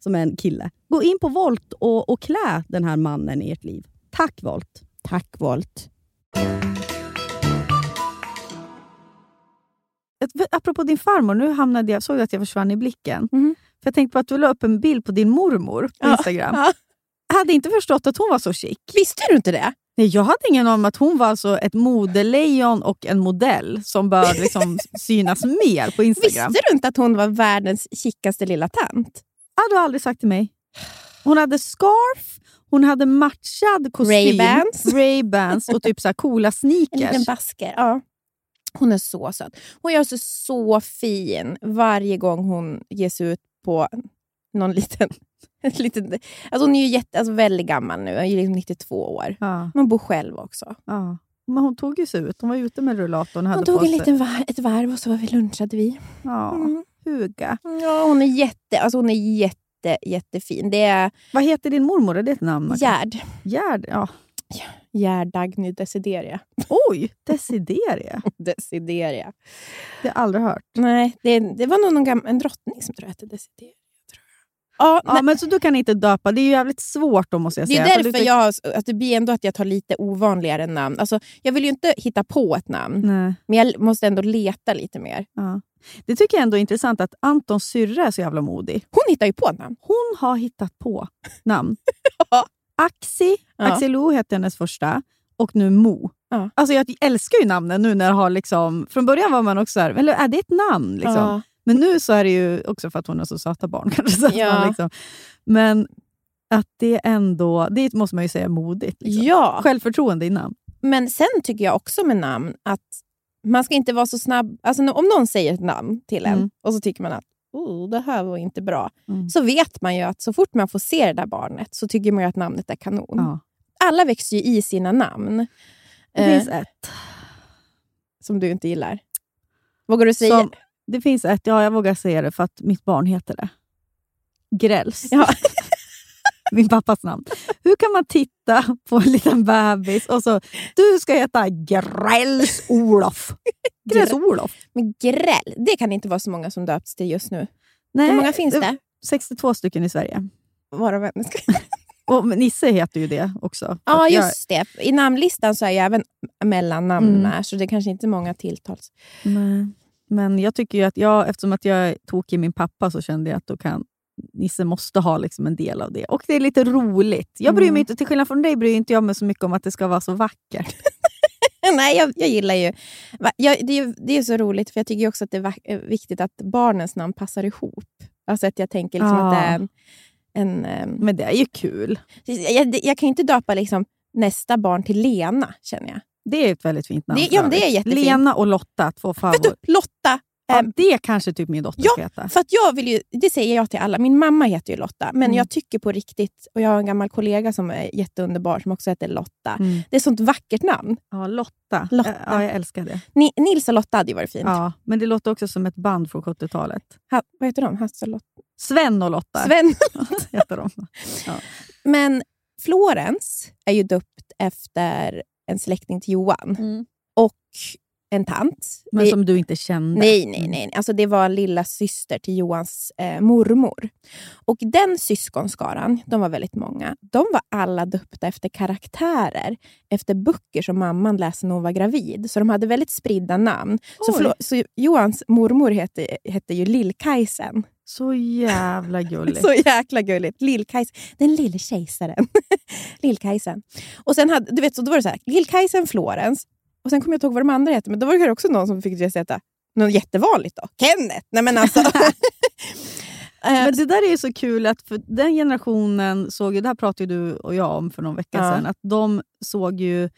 som är en kille. Gå in på Volt och, och klä den här mannen i ert liv. Tack Volt! Tack Volt. Apropå din farmor, nu hamnade jag, såg du att jag försvann i blicken? Mhm. För Jag tänkte på att du la upp en bild på din mormor på Ja, Instagram. ja. Jag hade inte förstått att hon var så chic. Visste du inte det? Nej, jag hade ingen aning om att hon var alltså ett modelejon och en modell som bör liksom synas mer på Instagram. Visste du inte att hon var världens kickaste lilla tant? Du har aldrig sagt till mig. Hon hade scarf, hon hade matchad kostym, Ray-Bans. Ray-Bans och typ så här coola En liten sneakers. basker. Ja. Hon är så söt. Hon gör sig så fin varje gång hon ger sig ut på någon liten... en liten alltså hon är ju jätte, alltså väldigt gammal nu, hon är liksom 92 år. Ja, Men bor själv också. ja. Men hon tog ju sig ut. Hon var ute med rullatorn och hade Hon tog en liten var, ett varv och så var vi lunchade vi. Ja, Mm. Huga. Ja, hon är jätte, alltså hon är jätte, jättefin. Det är Vad heter din mormor? Är det ett namn? Gerd. Gerd? Ja. Gerd Dagny Desideria. Oj, Desideria. Desideria. Det har jag aldrig hört. Nej, det, det var nog någon gam, en drottning som tror jag hette Desideria. Tror jag. Ja, Ja, men så du kan inte döpa. Det är ju jävligt svårt då måste jag Det säga. är För därför du- jag, att det blir ändå att jag tar lite ovanligare namn. Alltså, jag vill ju inte hitta på ett namn, Nej. men jag måste ändå leta lite mer. Ja. Det tycker jag ändå är intressant att Antons syrra är så jävla modig. Hon hittar ju på namn. Hon har hittat på namn. Ja. Axi, Ja. Axi Lo hette hennes första, och nu Mo. Ja. Alltså jag älskar ju namnen nu när jag har liksom... Från början var man också så här, eller är det ett namn? Liksom. Ja. Men nu så är det ju också för att hon har så söta barn. Kanske, så Ja. man liksom, men att det ändå, det måste man ju säga modigt. Liksom. ja, Självförtroende i namn. men sen tycker jag också med namn att man ska inte vara så snabb. Alltså, om någon säger ett namn till en Mm. och så tycker man att oh, det här var inte bra, Mm. så vet man ju att så fort man får se det där barnet så tycker man att namnet är kanon. Ja. Alla växer ju i sina namn. Det eh, finns ett. som du inte gillar. Vågar du säga? Som, det finns ett, ja jag vågar säga det för att mitt barn heter det. Gräls. Ja. Min pappas namn. Hur kan man titta på en liten bebis och så, du ska heta Gräls-Olof. Gräls-Olof. Men gräll, det kan inte vara så många som döpts till just nu. Nej, Hur många finns det? 62 stycken i Sverige. Varav en. Och Nisse heter ju det också. Ja, jag- just det. I namnlistan så är ju även mellannamn Mm. så det är kanske inte många tilltals. Nej. Men jag tycker ju att jag, eftersom att jag tog i min pappa så kände jag att då kan Nisse måste ha liksom en del av det. Och det är lite roligt. Jag bryr mig Mm. inte, till skillnad från dig bryr inte jag mig så mycket om att det ska vara så vackert. Nej, jag, jag gillar ju... Jag, det, är, det är så roligt, för jag tycker också att det är är viktigt att barnens namn passar ihop. Alltså att jag tänker liksom Ja. att det är en... en ehm, Men det är ju kul. jag, jag kan ju inte döpa liksom nästa barn till Lena, känner jag. Det är ett väldigt fint namn. Det- ja, det är jättefint. Lena och Lotta, två favoriter. Lotta! Ja, ehm, det kanske typ min dotter Ja, ska heta. För att jag vill ju, det säger jag till alla. Min mamma heter ju Lotta, men Mm. jag tycker på riktigt, och jag har en gammal kollega som är jätteunderbar som också heter Lotta. Mm. Det är ett sånt vackert namn. Ja, Lotta. Lotta. Ja, jag älskar det. Ni, Nils och Lotta hade ju varit fint. Ja, men det låter också som ett band från 70-talet. Ha, vad heter de? Hasse och Lotta? Sven och Lotta Sven. heter de. Men Florens är ju döpt efter en släkting till Johan Mm. och en tant. Men som du inte kände. Nej, nej, nej. Alltså det var lilla syster till Johans eh, mormor. Och den syskonskaran, de var väldigt många, de var alla döpta efter karaktärer, efter böcker som mamman läste när hon var gravid. Så de hade väldigt spridda namn. Så, så Johans mormor hette, hette ju Lill-Kajsen. Så jävla gulligt. Så jäkla gulligt. Lill-Kajsen. Den lille kejsaren. Lill-Kajsen. Och sen hade, du vet, så då var det så här, Lill-Kajsen Florens. Och sen kommer jag inte ihåg vad de andra hette, men då var det också någon som fick heta något jättevanligt då. Kenneth! Nej men alltså. Eh, Men det där är så kul, att för den generationen såg ju, det här pratade ju du och jag om för någon vecka Ja. sedan, att de såg ju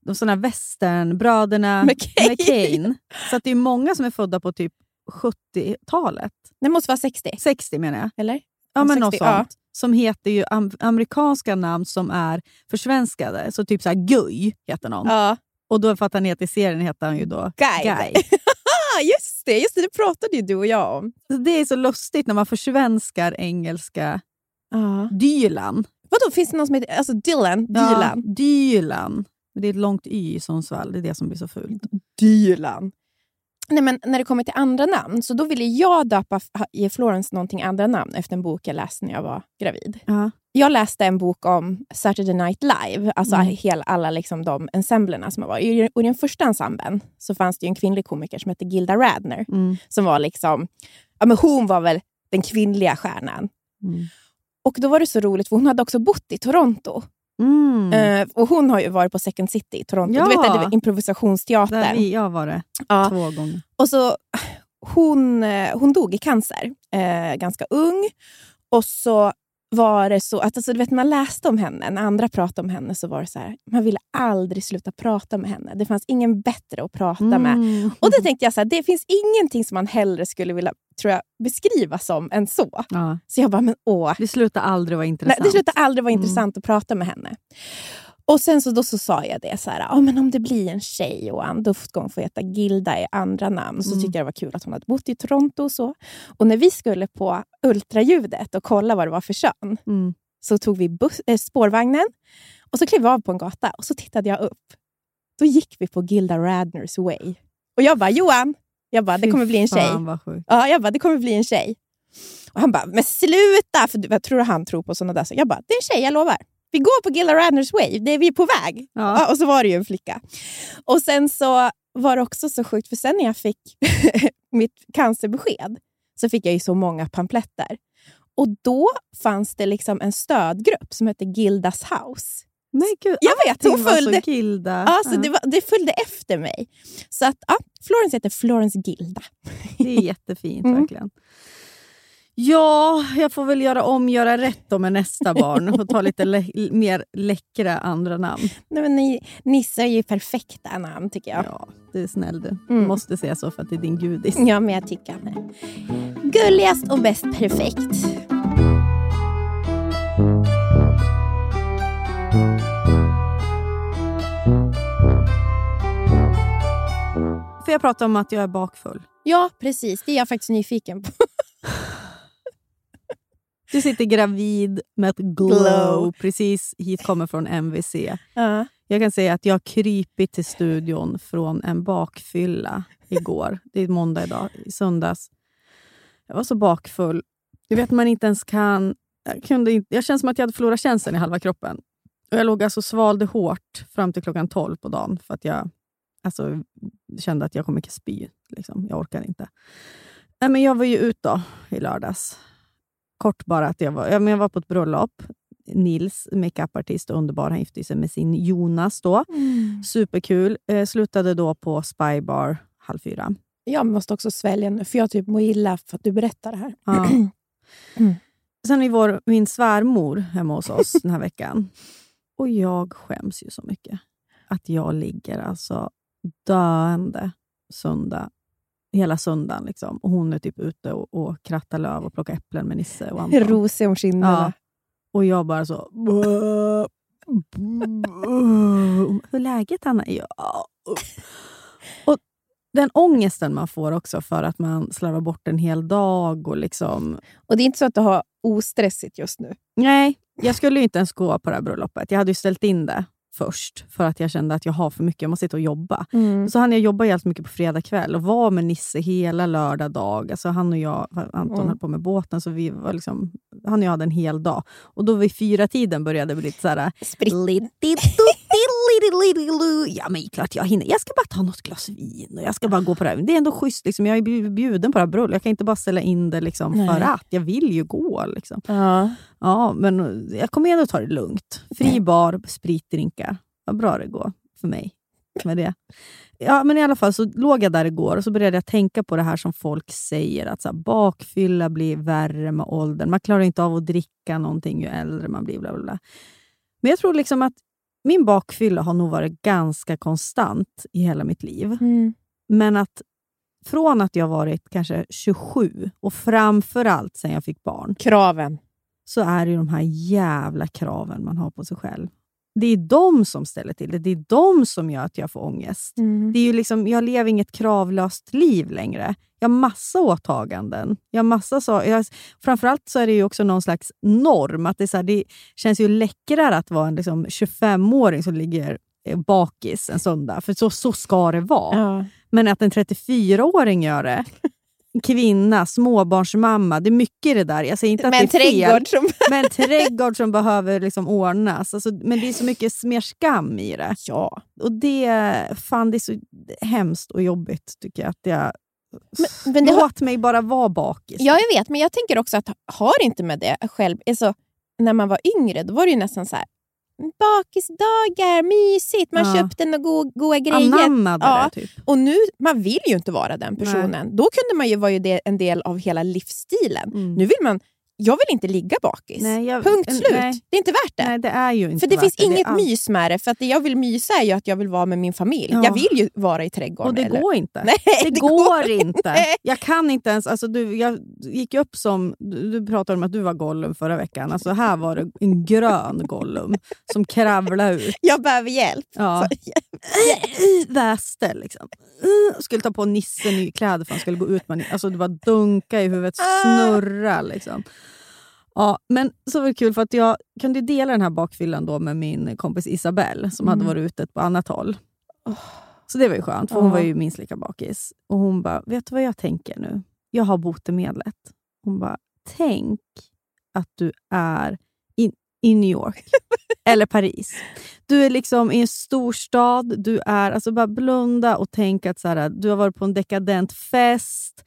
de såna westernbröderna McCain. McCain. Så att det är många som är födda på typ 70-talet. det måste vara 60, 60 menar jag. eller? Ja, men 60, något ja. sånt. Som heter ju am- amerikanska namn som är försvenskade. Så typ så här Guy heter någon. Ja. Och då för att han heter i serien heter han ju då Guy. Guy. Just det, just det, det pratade ju du och jag om. Det är så lustigt när man försvenskar engelska Ja. Dylan. Vadå, finns det någon som heter alltså Dylan? Dylan? Ja, Dylan. Det är ett långt y i Sundsvall, det är det som blir så fult. Dylan. Nej, men när det kommer till andra namn, så då ville jag döpa, ge Florence någonting andra namn efter en bok jag läste när jag var gravid. Ja. Jag läste en bok om Saturday Night Live, alltså Mm. hela, alla liksom de ensemblerna som var. I, I den första ensemblen så fanns det en kvinnlig komiker som hette Gilda Radner. Mm. Som var liksom, ja, men hon var väl den kvinnliga stjärnan. Mm. Och då var det så roligt, för hon hade också bott i Toronto. Mm. Eh, och hon har ju varit på Second City i Toronto. Ja. Du vet, det var improvisationsteatern. Där vi, jag var det Ja. två gånger. Och så, hon, eh, hon dog i cancer, eh, ganska ung. Och så var det så att alltså, du vet, man läste om henne, när andra pratade om henne, så var det så här, man ville aldrig sluta prata med henne. Det fanns ingen bättre att prata med. Mm. Och då tänkte jag så här, det finns ingenting som man hellre skulle vilja tror jag, beskriva som än så. Ja. Så jag bara, men åh. Det slutar aldrig vara Nej, intressant. det slutar aldrig vara Mm. intressant att prata med henne. Och sen så, då så sa jag det, så här, ah, men om det blir en tjej Johan, då ska hon få heta Gilda i andra namn. Så Mm. tyckte jag det var kul att hon hade bott i Toronto och så. Och när vi skulle på ultraljudet och kolla vad det var för kön, Mm. så tog vi bus- äh, spårvagnen och så klev vi av på en gata och så tittade jag upp. Då gick vi på Gilda Radners way. Och jag bara, Johan, jag bara, det kommer bli en tjej. Ja, jag bara, det kommer bli en tjej. Och han bara, men sluta! För jag tror han tror på sådana där saker. Jag bara, det är en tjej, jag lovar. Vi går på Gilla Radners way, det är vi på väg. Ja. Och så var det ju en flicka. Och sen så var det också så sjukt, för sen när jag fick mitt cancerbesked så fick jag ju så många pamfletter. Och då fanns det liksom en stödgrupp som hette Gildas house. Men gud, Jag vet, hon var så följde, Gilda. ja, så Ja. det, var, det följde efter mig. Så att, ja, Florence heter Florence Gilda. Det är jättefint Mm. Ja, jag får väl göra om, göra rätt då med nästa barn och ta lite lä- mer läckra andra namn. Nej, men ni, Nisse är ju perfekta namn tycker jag. Ja, det är snäll du. Du Mm. måste säga så för att det är din gudis. Ja, men jag tycker han är gulligast och bäst perfekt. Får jag prata om att jag är bakfull? Ja, precis. Det är jag faktiskt nyfiken på. Du sitter gravid med ett glow, Glow. precis hit kommer från MVC. Ja. Jag kan säga att jag har krypit till studion från en bakfylla igår. Det är måndag idag, i söndags. Jag var så bakfull. Du vet man inte ens kan... Jag, kunde inte, jag kände som att jag hade förlorat känseln i halva kroppen. Och Jag låg alltså svalde hårt fram till klockan 12 på dagen för att jag alltså, kände att jag kommer spy. Liksom. Jag orkar inte. Nej, men jag var ju ute då, i lördags. Kort bara att jag var, men jag var på ett bröllop. Nils, makeupartist och underbar. Han gifte sig med sin Jonas då. Mm. Superkul. Eh, slutade då på Spybar halv fyra. Jag måste också svälja nu, för jag typ mår illa för att du berättar det här. Ja. Mm. Sen är vår, min svärmor hemma hos oss den här veckan. Och jag skäms ju så mycket. Att jag ligger alltså döende söndag, hela söndagen. Liksom. Och hon är typ ute och, och krattar löv och plockar äpplen med Nisse och Anton. Rosig om kinderna. Ja. Och jag bara så... Hur läget, Hanna? Ja. Och den ångesten man får också för att man slarvar bort en hel dag. och liksom... Och det är inte så att du har ostressigt just nu? Nej, jag skulle inte ens gå på det här bröllopet. Jag hade ju ställt in det först för att jag kände att jag har för mycket. Jag måste sitta och jobba. Mm. Så hann jag jobba jävligt mycket på fredag kväll och var med Nisse hela lördag dag. Alltså han och jag, Anton Mm. höll på med båten, så vi var liksom, han och jag hade en hel dag. Och då vid fyra tiden började det bli lite såhär... Ja men klart jag hinner. Jag ska bara ta något glas vin och jag ska bara gå på det här. Det är ändå schysst. Liksom. Jag är bjud- bjuden på det här bröllopet. Jag kan inte bara ställa in det liksom, för att. Jag vill ju gå. Liksom. Ja. Ja, men jag kommer ändå ta det lugnt. Fri bar, spritdrinkar. Vad bra det går för mig med det. Ja, men i alla fall så låg jag där igår och så började jag tänka på det här som folk säger, att så här, bakfylla blir värre med åldern. Man klarar inte av att dricka någonting ju äldre man blir. Bla bla bla. Men jag tror liksom att min bakfylla har nog varit ganska konstant i hela mitt liv. Mm. Men att från att jag varit kanske 27 och framförallt sen jag fick barn, Kraven. så är det ju de här jävla kraven man har på sig själv. Det är de som ställer till det. Det är de som gör att jag får ångest. Mm. Det är ju liksom, jag lever inget kravlöst liv längre. Jag har massa åtaganden. Jag har massa så, jag, framförallt så är det ju också någon slags norm. Att det, så här, det känns ju läckrare att vara en liksom 25-åring som ligger eh, bakis en söndag. För så, så ska det vara. Ja. Men att en 34-åring gör det, kvinna, småbarnsmamma, det är mycket i det där. Jag säger inte att Med en det är fel, trädgård som... med en trädgård som behöver liksom ordnas. Alltså, men det är så mycket mer skam i det. Ja. Och det, fan, det är så hemskt och jobbigt tycker jag. Att jag Men, men det har, Låt mig bara vara bakis. ja, jag vet, men jag tänker också att har inte med det själv... Alltså, när man var yngre då var det ju nästan så här bakisdagar, mysigt, man Ja. köpte några go goda grejer. Anammade Ja. det typ. Och nu, man vill ju inte vara den personen. Då kunde man ju vara ju en del av hela livsstilen. Mm. Nu vill man, jag vill inte ligga bakis. Nej, jag- Punkt slut. nej. Det är inte värt det. Nej, det är ju inte För det finns det. inget allt. mys med det. För att det jag vill mysa är ju att jag vill vara med min familj. Ja. Jag vill ju vara i trädgården. Och det eller- går inte. Nej, det, det går, går inte. Jag kan inte ens... Alltså du, jag gick upp som... Du, du pratade om att du var Gollum förra veckan. Alltså här var det en grön Gollum som kravlade ut. Jag behöver hjälp. Ja. Väste liksom. Skulle ta på Nisse nykläder för han skulle gå ut med Alltså det var dunka i huvudet, Ah. snurra liksom. Ja, men så var det kul för att jag kunde dela den här bakfyllan då med min kompis Isabelle som hade Mm. varit ute på annat håll. Så det var ju skönt, för hon Ja. var ju minst lika bakis. Och hon bara, vet du vad jag tänker nu? Jag har botemedlet. Hon bara, tänk att du är i, i New York eller Paris. Du är liksom i en storstad, du är, alltså bara blunda och tänk att så här, du har varit på en dekadent fest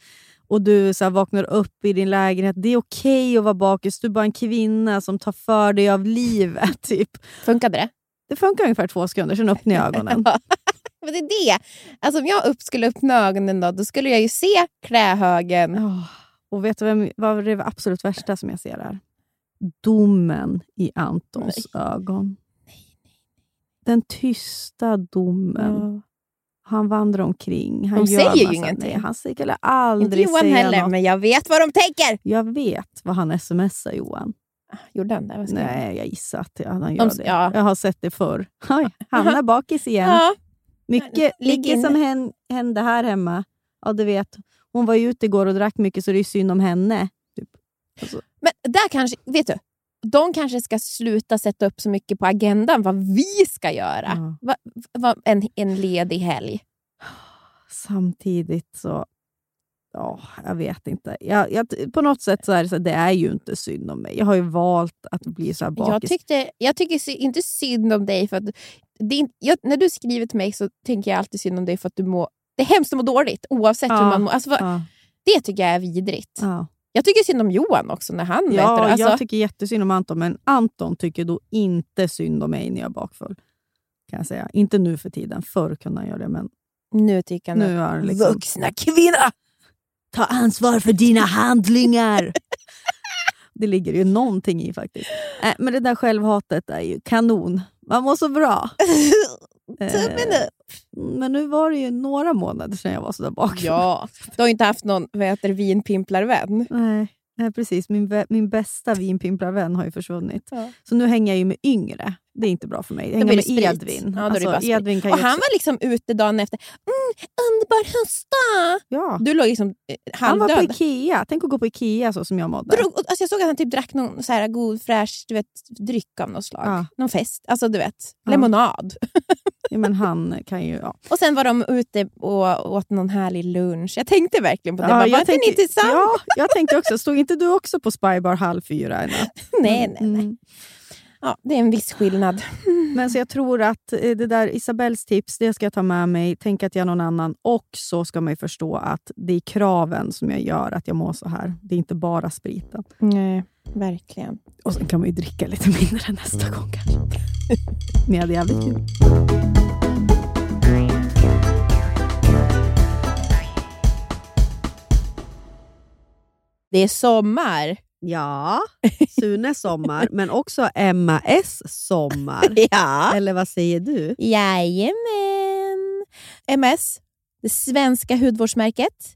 och du så här, vaknar upp i din lägenhet. Det är okej att vara bakis, du är bara en kvinna som tar för dig av livet. Typ. Funkade det? Det funkar ungefär två sekunder, sen öppnar jag ögonen. Men det är det. Alltså, om jag upp skulle öppna ögonen då, då skulle jag ju se klädhögen. Oh, och vet du vem, vad är det absolut värsta som jag ser här? Domen i Antons ögon. Den tysta domen. Ja. Han vandrar omkring. Han De gör säger ju ingenting. Nej, han skulle Inte aldrig Johan säga heller, något. men jag vet vad de tänker. Jag vet vad han smsar Johan. Gjorde han det? Nej, jag gissar att han gör De- det. ja. Jag har sett det förr. Oj, han är bakis igen. Ja. Mycket, mycket som hän- hände här hemma. Ja, du vet. Hon var ju ute igår och drack mycket så det är synd om henne. Typ. Alltså, Men där kanske, vet du, de kanske ska sluta sätta upp så mycket på agendan vad vi ska göra. Ja. Va, va, en, en ledig helg. samtidigt så... Ja, jag vet inte. Jag, jag, på något sätt så är det, så, det är ju inte synd om mig. Jag har ju valt att bli så här bakis. Jag, tyckte, jag tycker inte synd om dig. för att inte- jag, När du skriver till mig så tänker jag alltid synd om dig för att du mår... Det är hemskt att må dåligt oavsett Ja. hur man mår. Alltså, ja, Det tycker jag är vidrigt. ja. Jag tycker synd om Johan också när han Ja, vet det. Alltså, jag tycker jättesynd om Anton, men Anton tycker då inte synd om mig när jag är bakfull. Kan jag säga. Inte nu för tiden. Förr kunde han göra det, men nu tycker han nu är han liksom... vuxna kvinna. Ta ansvar för dina handlingar! det ligger ju någonting i faktiskt. Äh, men det där självhatet är ju kanon. Man mår så bra. Eh, Tummen men nu var det ju några månader sedan jag var så där bakfull. Ja, du har inte haft någon vad heter, det, vinpimplarvän. Nej, nej, precis. Min, min bästa vinpimplarvän har ju försvunnit. Ja. Så nu hänger jag ju med yngre. Det är inte bra för mig. Blir med sprit. Edvin. Ja, alltså. Edvin kan Och han också... var liksom ute dagen efter. Mm, underbar höstdag! ja. Du låg liksom eh, Han var på halvdöd. Ikea. Tänk att gå på Ikea så som jag mådde. Drog, alltså jag såg att han typ drack någon så här god fräsch du vet, dryck av något slag. Ja. Någon fest. Alltså du vet, Ja. lemonad. Ja, men han kan ju... Ja. Och sen var de ute och åt någon härlig lunch. Jag tänkte verkligen på det. Ja, bara, jag var inte ni tänkte- tillsammans? Ja, jag tänkte också. Stod inte du också på Spybar halv fyra? Nej, nej, nej. Mm. Ja, det är en viss skillnad. Men så jag tror att eh, det där Isabells tips, det ska jag ta med mig. Tänk att jag är någon annan. Och så ska man ju förstå att det är kraven som jag gör att jag mår så här. Det är inte bara spriten. Nej, verkligen. Och sen kan man ju dricka lite mindre nästa gång kanske. Jag hade jävligt kul. Det är sommar. Ja, Sunes sommar, men också Emma S sommar. Ja. Eller vad säger du? Jajamän. MS, det svenska hudvårdsmärket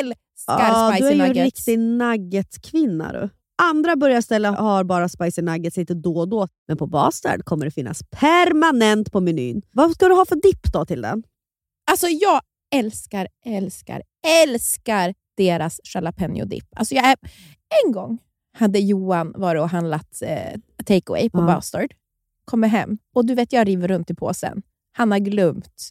älskar Ja, du är spicy ju en nuggets. riktig nuggetkvinna du. Andra burgarställen har bara spicy nuggets lite då och då, men på Bastard kommer det finnas permanent på menyn. Vad ska du ha för dipp då till den? Alltså jag älskar, älskar, älskar deras jalapeno dip. Alltså jag är, en gång hade Johan varit och handlat eh, takeaway på Ja. Bastard. Kommer hem och du vet jag river runt i påsen. Han har glömt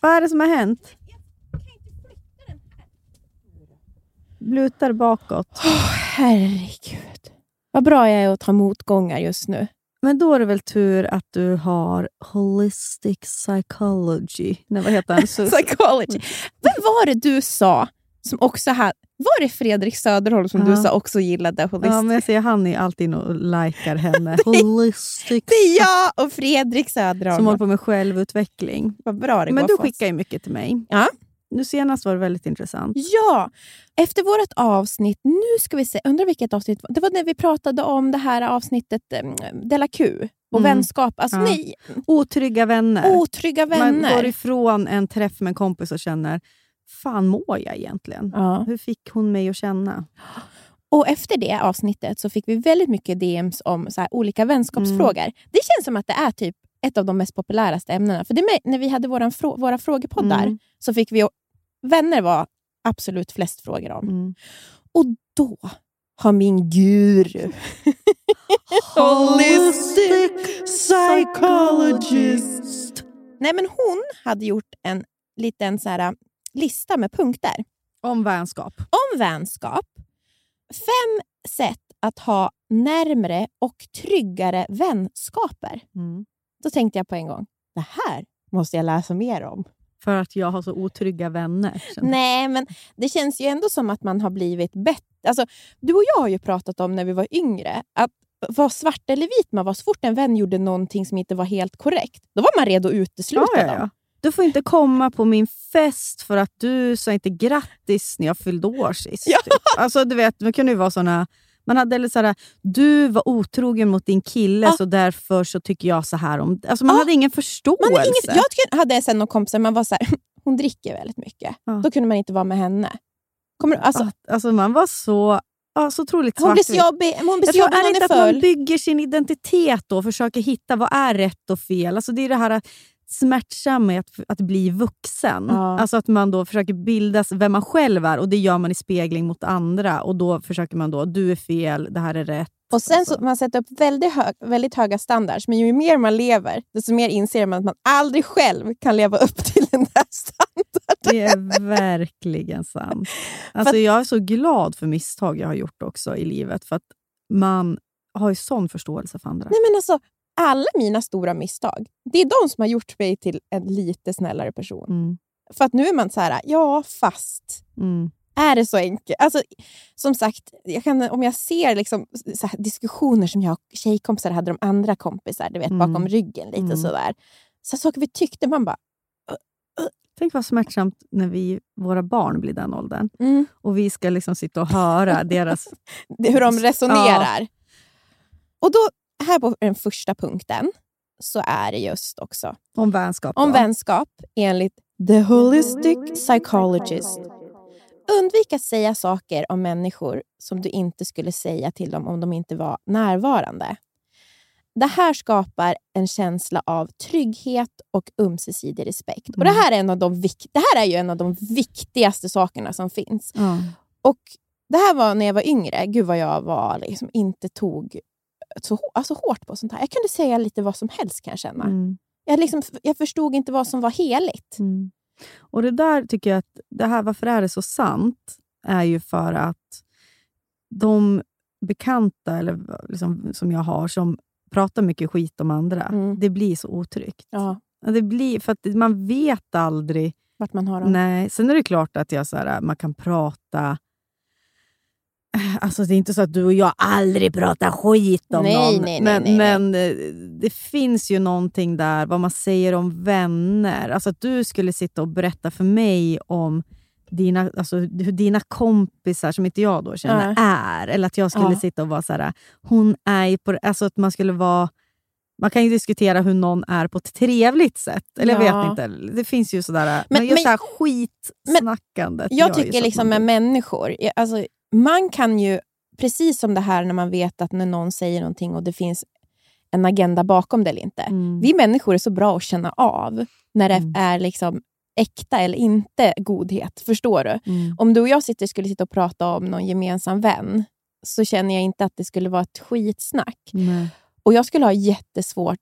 Vad är det som har hänt? Lutar bakåt. Herregud. Vad bra jag är att ta motgångar just nu. Men då är det väl tur att du har holistic psychology. Nej, vad heter den? Psychology. Vem var det du sa som också hade... Var det Fredrik Söderholm som Ja. du sa också gillade holistic? Ja, men jag ser han är alltid inne och likar henne. Holistic. Det är jag och Fredrik Söderholm. Som håller på med självutveckling. Vad bra det Men du skickar ju mycket till mig. Ja. Nu senast var det väldigt intressant. Ja! Efter vårt avsnitt, nu ska vi se, undrar vilket avsnitt det var när vi pratade om det här avsnittet eh, Della Q och Mm. vänskap. Alltså Ja. nej, Otrygga vänner. otrygga Man vänner. går ifrån en träff med en kompis och känner, fan mår jag egentligen? Ja. Hur fick hon mig att känna? Och efter det avsnittet så fick vi väldigt mycket DMs om så här olika vänskapsfrågor. Mm. Det känns som att det är typ ett av de mest populäraste ämnena. För det när vi hade våran frå, våra frågepoddar Mm. så fick vi... Vänner var absolut flest frågor om. Mm. Och då har min guru... Holistic psychologist. Nej, men hon hade gjort en liten så här, lista med punkter Om vänskap. om vänskap. Fem sätt att ha närmre och tryggare vänskaper. Mm. Då tänkte jag på en gång, det här måste jag läsa mer om. För att jag har så otrygga vänner. Nej, men det känns ju ändå som att man har blivit bättre. Alltså, du och jag har ju pratat om när vi var yngre, att vara svart eller vit man var. Så fort en vän gjorde någonting som inte var helt korrekt, då var man redo att utesluta Ja, ja, dem. Du får inte komma på min fest för att du sa inte grattis när jag fyllde år sist. Ja. Typ. Alltså, du vet, det kunde ju vara såna... Man hade eller såhär, du var otrogen mot din kille Ja. så därför så tycker jag så här om... Alltså, man Ja. hade ingen förståelse. Man har inget, jag tycker- hade sen någon kompis, man var så här, hon dricker väldigt mycket. Ja. Då kunde man inte vara med henne. Kommer, alltså, Att- alltså, man var så, ja, så otroligt hon blir svartvit. jobbig, hon blir tror jobbig när hon är att man full. bygger sin identitet då och försöker hitta vad är rätt och fel. Alltså det är det här smärtsamma med att, att bli vuxen. Ja. Alltså att man då försöker bilda sig vem man själv är och det gör man i spegling mot andra. Och Då försöker man då, du är fel, det här är rätt. Och sen Alltså. så man sätter upp väldigt, hög, väldigt höga standards, men ju mer man lever, desto mer inser man att man aldrig själv kan leva upp till den där standarden. Det är verkligen sant. Alltså jag är så glad för misstag jag har gjort också i livet. För att man har ju sån förståelse för andra. Nej, men alltså, alla mina stora misstag, det är de som har gjort mig till en lite snällare person. Mm, För att nu är man så här, ja fast. mm, Är det så enkelt? Alltså, som sagt, jag kan, om jag ser liksom, här, diskussioner som jag och tjejkompisar hade om andra kompisar, du vet, Mm. bakom ryggen lite Mm. sådär. Så saker vi tyckte, man bara... Tänk vad smärtsamt när vi, våra barn blir den åldern. Mm. Och vi ska liksom sitta och höra deras... hur de resonerar. Och då, här på den första punkten, så är det just också Om vänskap. om vänskap enligt The Holistic Psychologist. Undvik att säga saker om människor som du inte skulle säga till dem om de inte var närvarande. Det här skapar en känsla av trygghet och ömsesidig respekt. Och det, Mm. här är en av de det här är ju en av de viktigaste sakerna som finns. Ja. Och Det här var när jag var yngre. Gud vad jag var liksom inte tog så alltså hårt på sånt här. Jag kunde säga lite vad som helst kan jag känna. Mm. Jag, liksom, jag förstod inte vad som var heligt. Mm. Och det där tycker jag att, det här, varför är det så sant? Är ju för att de bekanta eller liksom, som jag har som pratar mycket skit om andra, Mm. det blir så otryggt. Ja, Det blir, för att man vet aldrig. vart man har dem. Nej, sen är det klart att jag, så här, man kan prata... Alltså Det är inte så att du och jag aldrig pratar skit om Nej, någon. nej, nej, men, men eh, det finns ju någonting där, vad man säger om vänner. Alltså att du skulle sitta och berätta för mig om dina, alltså, hur dina kompisar, som inte jag då känner, Ja. är. Eller att jag skulle Ja. sitta och vara så här, hon är på... Alltså att man skulle vara... Man kan ju diskutera hur någon är på ett trevligt sätt. Eller jag Ja. vet inte. Det finns ju sådär... Men, Men- men just men- det här skitsnackandet. gör Jag tycker liksom med människor, jag- alltså, man kan ju, precis som det här när man vet att när någon säger någonting och det finns en agenda bakom det eller inte. Mm. Vi människor är så bra att känna av när det Mm. är liksom äkta eller inte godhet. Förstår du? Mm. Om du och jag sitter, skulle sitta och prata om någon gemensam vän så känner jag inte att det skulle vara ett skitsnack. Nej. Och jag skulle ha jättesvårt,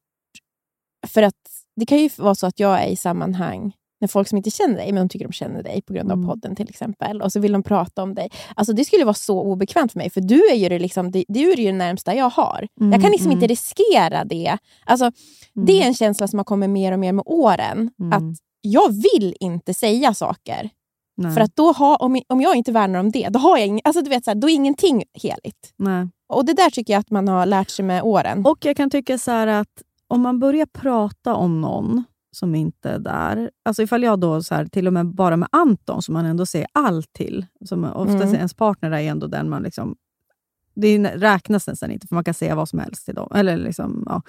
för att det kan ju vara så att jag är i sammanhang när folk som inte känner dig, men de tycker de känner dig på grund av Mm. podden till exempel, och så vill de prata om dig. Alltså Det skulle vara så obekvämt för mig, för du är ju det, liksom, det, du är ju det närmsta jag har. Mm, jag kan liksom mm. inte riskera det. Alltså, Det är en känsla som har kommit mer och mer med åren. Mm. Att jag vill inte säga saker Nej. För att då, ha, om, om jag inte värnar om det, då, har jag ing, alltså du vet, så här, då är ingenting heligt. Nej. Och Det där tycker jag att man har lärt sig med åren. Och jag kan tycka så att om man börjar prata om någon som inte är där. Alltså ifall jag då så här, till och med bara med Anton, som man ändå säger allt till. Som oftast Mm. ens partner är ändå den man liksom... Det räknas nästan inte, för man kan säga vad som helst till dem. Eller liksom, ja.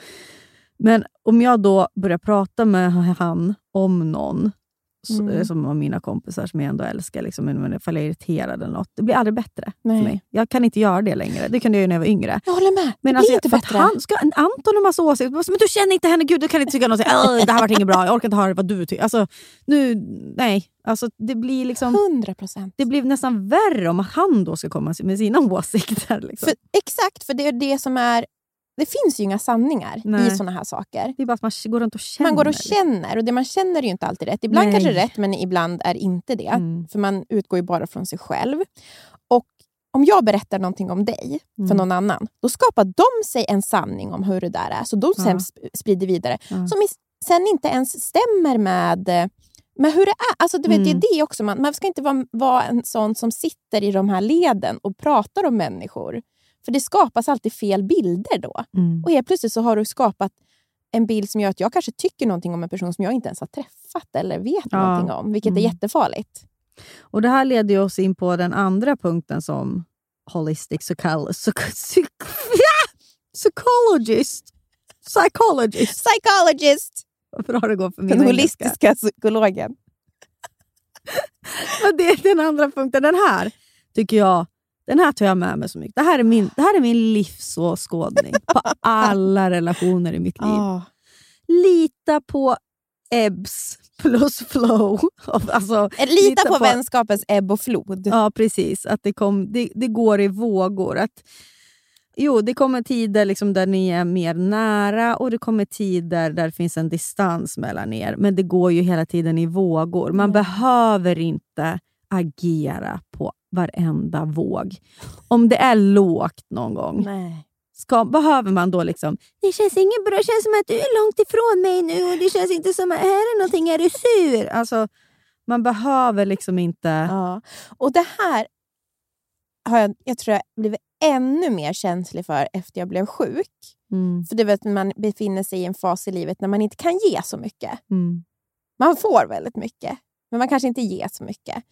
Men om jag då börjar prata med han om någon, Mm. som av mina kompisar som jag ändå älskar, liksom, men ifall jag är irriterad eller något, det blir aldrig bättre Nej. för mig. Jag kan inte göra det längre. Det kunde jag ju när jag var yngre. Jag håller med. Men det alltså, blir inte bättre. Han, ska en Anton ha massa åsikter. Men du känner inte henne, gud du kan inte tycka något. "Åh, Det här var inget bra, jag orkar inte höra vad du tycker. Alltså, nu, nej. Alltså, det, blir liksom, 100 procent. det blir nästan värre om han då ska komma med sina åsikter. Liksom. För, exakt, för det är det som är... Det finns ju inga sanningar Nej. i såna här saker. det är bara att man går runt och känner. Man går och känner och det man känner är ju inte alltid rätt. Ibland Nej. kanske det är rätt men ibland är inte det. Mm. För man utgår ju bara från sig själv. Och om jag berättar någonting om dig för Mm. någon annan, då skapar de sig en sanning om hur det där är. Så de Ja. sen sp- sprider vidare. Ja. Som sen inte ens stämmer med, med hur det är. Alltså, du vet, Mm. Det är det också. Man, man ska inte vara, vara en sån som sitter i de här leden och pratar om människor. För det skapas alltid fel bilder då. Mm. Och helt plötsligt så har du skapat en bild som gör att jag kanske tycker någonting om en person som jag inte ens har träffat eller vet Ja. någonting om. Vilket är Mm. jättefarligt. Och Det här leder oss in på den andra punkten som holistic psychol- psych- psych- psychologist. Psychologist. Psychologist! Varför har det gått för min Den engelska? holistiska psykologen. Men det är den andra punkten. Den här tycker jag den här tar jag med mig så mycket. Det här är min, det här är min livsåskådning på alla relationer i mitt liv. Ah. Lita på ebbs plus flow. Alltså, Lita, Lita på, på- vänskapens ebb och flod. ja, precis. Att det, kom, det, det går i vågor. Att, jo, det kommer tider liksom där ni är mer nära och det kommer tider där det finns en distans mellan er. Men det går ju hela tiden i vågor. Man behöver inte agera på varenda våg. Om det är lågt någon gång, Nej. ska, behöver man då liksom... Det känns inget bra, det känns som att du är långt ifrån mig nu och det känns inte som att här är någonting, är du sur? Alltså, man behöver liksom inte... Ja. Och det här har jag, jag tror jag blivit ännu mer känslig för efter jag blev sjuk. Mm, För det vet, man befinner sig i en fas i livet när man inte kan ge så mycket. mm, Man får väldigt mycket, men man kanske inte ger så mycket.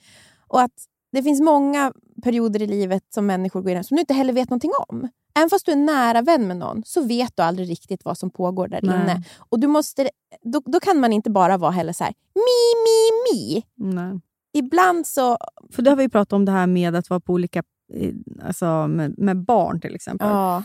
Och att det finns många perioder i livet som människor går igenom som du inte heller vet någonting om. Även fast du är nära vän med någon så vet du aldrig riktigt vad som pågår där Nej. inne. Och du måste, då, då kan man inte bara vara heller så här mi, mi, mi. nej. Ibland så... För det har vi pratat om det här med att vara på olika... eh, Alltså med, med barn till exempel. Ja,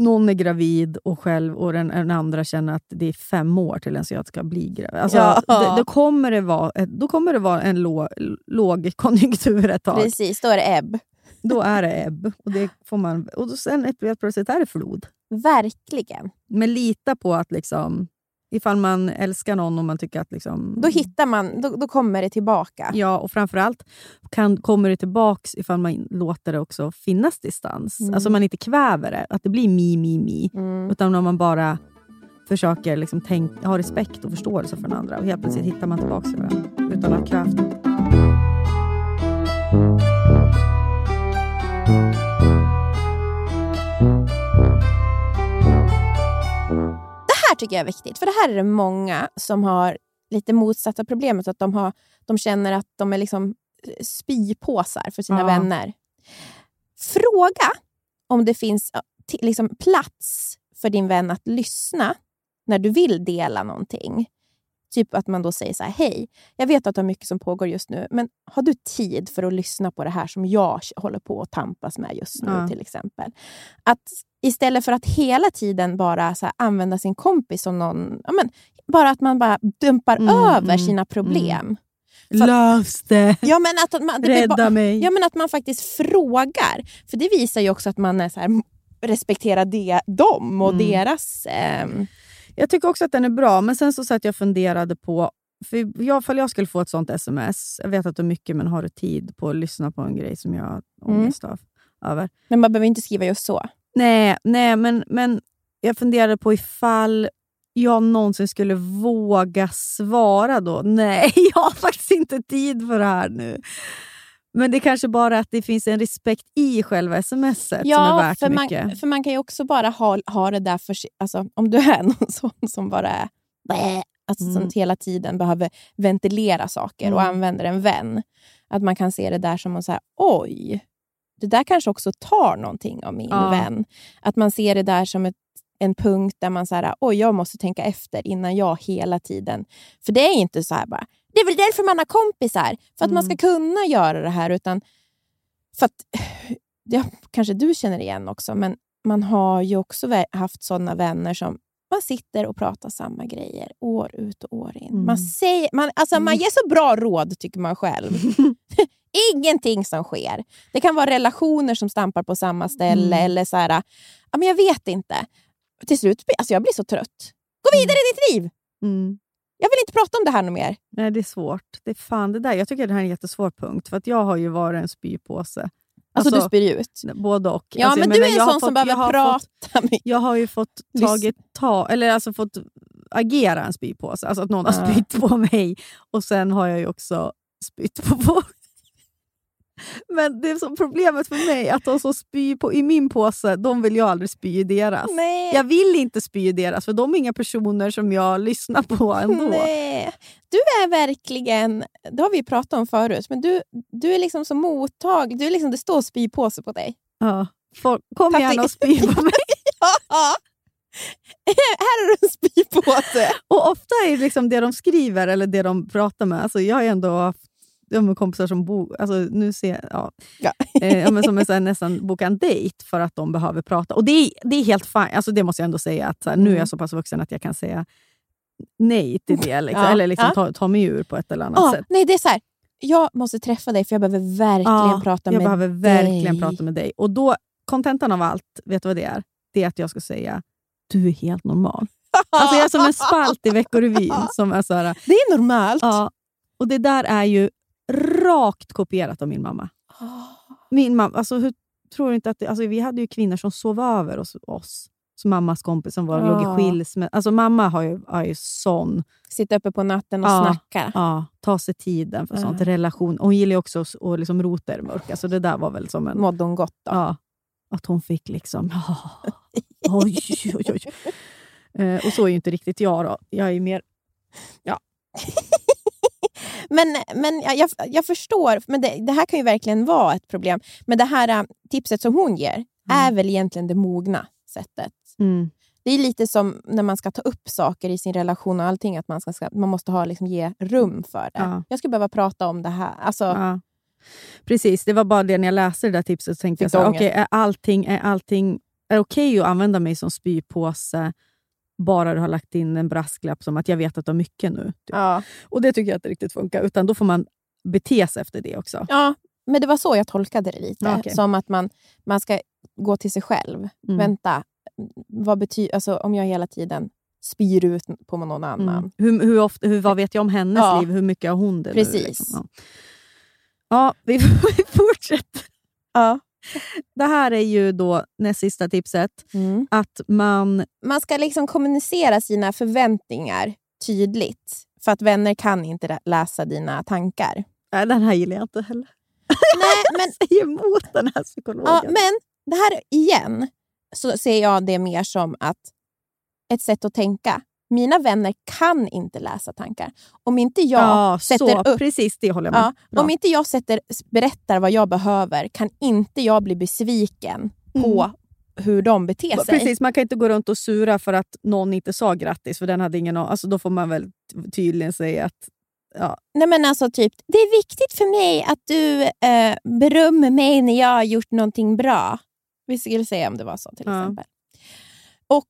Någon är gravid och själv och den, den andra känner att det är fem år till ens jag ska bli gravid. Alltså, Ja. det, då, kommer det vara, då kommer det vara en lå, låg konjunktur ett tag. precis. Då är det ebb. Då är det ebb. Och, det får man, och då sen helt plötsligt är det flod. Verkligen. Men lita på att liksom, ifall man älskar någon och man tycker att... Liksom, Då hittar man, då, då kommer det tillbaka. Ja, och framförallt kan, kommer det tillbaks ifall man låter det också finnas distans. Mm. Alltså man inte kväver det, att det blir mi, mi, mi. Mm. Utan om man bara försöker liksom tänk, ha respekt och förståelse för den andra. Och helt plötsligt hittar man tillbaka till varandra utan att ha kvävt det. Tycker jag är viktigt, för det här är det många som har lite motsatta problemet. Att de, har, de känner att de är liksom eh, spypåsar för sina Ja. vänner. Fråga om det finns ti- liksom plats för din vän att lyssna när du vill dela någonting. Typ att man då säger så här, hej, jag vet att du har mycket som pågår just nu, men har du tid för att lyssna på det här som jag håller på att tampas med just nu Ja. till exempel? Att istället för att hela tiden bara så här, använda sin kompis som någon... Ja, men, bara att man bara dumpar Mm, över mm, sina problem. För- Lös det! Ja, men att man, det Rädda bara- mig! Ja, men att man faktiskt frågar. För det visar ju också att man är så här, respekterar det, dem och Mm. deras... ehm, Jag tycker också att den är bra, men sen så satt jag och funderade på... För jag, ifall jag skulle få ett sånt sms, jag vet att du är mycket, men har du tid på att lyssna på en grej som jag har Mm. ångest av, över? men man behöver inte skriva just så. Nej, nej men, men jag funderade på ifall jag någonsin skulle våga svara då. Nej, jag har faktiskt inte tid för det här nu. Men det kanske bara att det finns en respekt i själva smset som är värt för mycket. Man, för man kan ju också bara ha, ha det där för. Alltså, om du är någon sån som bara är alltså, Mm. som hela tiden behöver ventilera saker och Mm. använder en vän. Att man kan se det där som att säga, oj, det där kanske också tar någonting av min Ja. vän. Att man ser det där som ett, en punkt där man säger, oj, jag måste tänka efter innan jag hela tiden... För det är inte så här bara, det är väl därför man har kompisar, för att man Mm. ska kunna göra det här. utan för att, det kanske du känner igen också, men man har ju också haft sådana vänner som man sitter och pratar samma grejer år ut och år in. Mm. Man, säger, man, alltså man ger så bra råd, tycker man själv. Ingenting som sker. Det kan vara relationer som stampar på samma ställe Mm. eller så här, ja, men jag vet inte. Till slut alltså jag blir så trött. Gå vidare i ditt liv! Mm. Jag vill inte prata om det här något mer. Nej, det är svårt. Det är fan det där. Jag tycker det här är en jättesvår punkt, för att jag har ju varit en spypåse. Alltså, du spyr ut. Både och. Ja, Alltså, jag men du är en sån som fått- behöver jag har prata Fått, mycket. jag har ju fått, tagit, ta, eller alltså fått agera en spypåse. Alltså att någon har spytt på mig och sen har jag ju också spytt på folk. Men det är som problemet för mig att de som spyr på, i min påse, de vill jag aldrig spy i deras. Nej. Jag vill inte spy i deras, för de är inga personer som jag lyssnar på ändå. Nej. Du är verkligen, det har vi pratat om förut, men du, du är liksom så mottaglig. Du är liksom, det står spypåse på dig. Ja. Folk, kom Tatti- gärna och spy på mig. Ja. Här har du en spypåse. Och ofta är det liksom det de skriver eller det de pratar med. Alltså jag har ändå haft ja, men kompisar som bo, alltså nu ser, ja, Ja. eh, men som är här, nästan boka en dejt för att de behöver prata. Och det är, det är helt fint. Alltså det måste jag ändå säga. att här, Nu är Mm. jag så pass vuxen att jag kan säga nej till det. Liksom, Ja, Eller liksom ta, ta mig ur på ett eller annat sätt. nej, det är så här. Jag måste träffa dig för jag behöver verkligen prata jag med behöver verkligen dig. prata med dig. Och då, kontentan av allt, vet du vad det är? Det är att jag ska säga, du är helt normal. Alltså jag är som en spalt i Veckorevyn. Som är så här, Det är normalt. Ja, och det där är ju rakt kopierat av min mamma. Min mamma alltså, hur, tror du inte att det, alltså, vi hade ju kvinnor som sov över hos oss. Så mammas kompis som var, låg Ja. i skilsmässa. Alltså, mamma har ju, har ju sån... Sitta uppe på natten och Ja. snacka. Ja, ta sig tiden för Ja. sånt. Relation. Och hon gillar ju också att liksom rota i det mörka. Så det där var väl som en... Mådde hon gott då? Ja, att hon fick liksom... Oj, oj, oj. Eh, och så är ju inte riktigt jag då. Jag är ju mer... Men, men jag, jag, förstår, men det, det här kan ju verkligen vara ett problem. Men det här äh, tipset som hon ger är väl egentligen det mogna sättet. Mm. Det är lite som när man ska ta upp saker i sin relation och allting, att man, ska, man måste ha, liksom, ge rum för det. Ja. Jag skulle behöva prata om det här. Alltså, Ja. Precis, det var bara det när jag läste det där tipset så tänkte jag så okej, är allting, är allting är okej att använda mig som spypåse bara du har lagt in en brasklapp som att jag vet att du har mycket nu. Typ. ja. Och det tycker jag inte riktigt funkar, utan då får man bete sig efter det också. ja, men det var så jag tolkade det lite. Ja, okej. Som att man, man ska gå till sig själv. Mm. Vänta, vad betyder, alltså, om jag hela tiden spyr ut på någon annan. Mm. Hur, hur ofta, hur, vad vet jag om hennes Ja. liv? Hur mycket har hon det Precis. nu? Liksom? Ja. ja, vi, vi fortsätter. Ja. Det här är ju då näst sista tipset. Mm. Att man... man ska liksom kommunicera sina förväntningar tydligt. För att vänner kan inte lä- läsa dina tankar. Nej, den här gillar jag inte heller. Nej, men, säger emot den här psykologen. ja, men det här igen så ser jag det mer som att ett sätt att tänka. Mina vänner kan inte läsa tankar. Om inte jag ja, sätter så, upp Precis, det håller jag med Ja, om inte jag sätter, berättar vad jag behöver kan inte jag bli besviken på hur de beter sig. Mm. Precis, man kan inte gå runt och sura för att någon inte sa grattis, för den hade ingen alltså Då får man väl tydligen säga att... Ja, Nej, men alltså typ, det är viktigt för mig att du eh, berömmer mig när jag har gjort någonting bra. Vi skulle säga om det var så till Ja. exempel. Och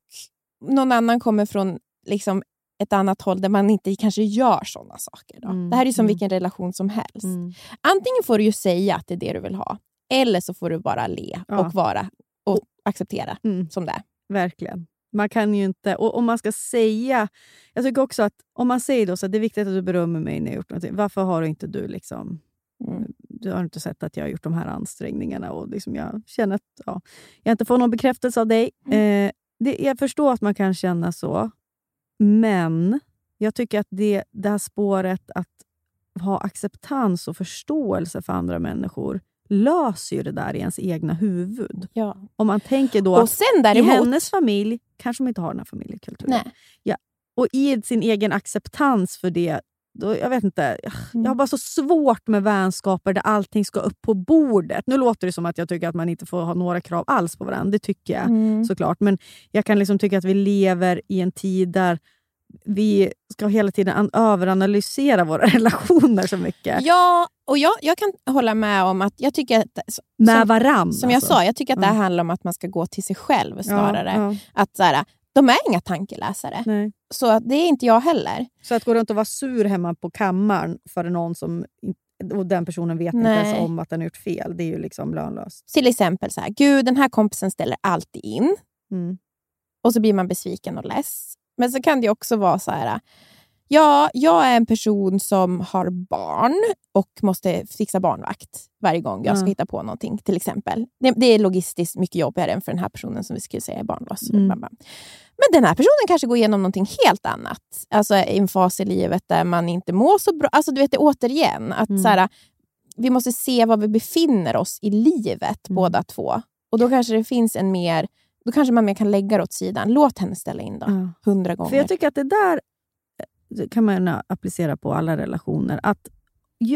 någon annan kommer från liksom, ett annat håll där man inte kanske gör sådana saker. Då. Mm, Det här är som mm. vilken relation som helst. mm. Antingen får du ju säga att det är det du vill ha, eller så får du bara le Ja. och vara och acceptera Mm. som det är. Verkligen. Man kan ju inte... Och om man ska säga... Jag tycker också att om man säger då så att det är viktigt att du berömmer mig när jag gjort någonting. Varför har du inte du liksom... Mm. Du har inte sett att jag har gjort de här ansträngningarna och liksom jag känner att ja, jag inte får någon bekräftelse av dig. Mm. Eh, det, jag förstår att man kan känna så. Men jag tycker att det, det här spåret att ha acceptans och förståelse för andra människor löser ju det där i ens egna huvud. Ja. Om man tänker då Och sen i däremot... hennes familj kanske de inte har den här familjekulturen. Nej. Ja. Och i sin egen acceptans för det, då, jag vet inte, jag Mm. har bara så svårt med vänskaper där allting ska upp på bordet. Nu låter det som att jag tycker att man inte får ha några krav alls på varandra. Det tycker jag Mm. såklart. Men jag kan liksom tycka att vi lever i en tid där vi ska hela tiden an- överanalysera våra relationer så mycket. Ja, och jag, jag kan hålla med om att jag tycker att, med varann. som jag alltså. sa, jag tycker att det här Mm. handlar om att man ska gå till sig själv snarare. Ja, ja, Att så här, de är inga tankeläsare. nej. Så det är inte jag heller. Så att gå runt och vara sur hemma på kammaren för någon som och den personen vet inte Nej. ens om att den har gjort fel, det är ju liksom lönlöst. Till exempel så här, gud den här kompisen ställer alltid in. Mm. Och så blir man besviken och less. Men så kan det också vara så här, ja, jag är en person som har barn och måste fixa barnvakt varje gång jag ska Ja. hitta på någonting. till exempel. Det, det är logistiskt mycket jobbigare än för den här personen som vi skulle säga är barnlös. Mm. Men den här personen kanske går igenom någonting helt annat. Alltså i en fas i livet där man inte mår så bra. Alltså du vet det återigen, att Mm. så här, vi måste se var vi befinner oss i livet Mm. båda två. Och då kanske det finns en mer då kanske man mer kan lägga det åt sidan. Låt henne ställa in då, Ja. hundra gånger. För jag tycker att det där kan man applicera på alla relationer. Att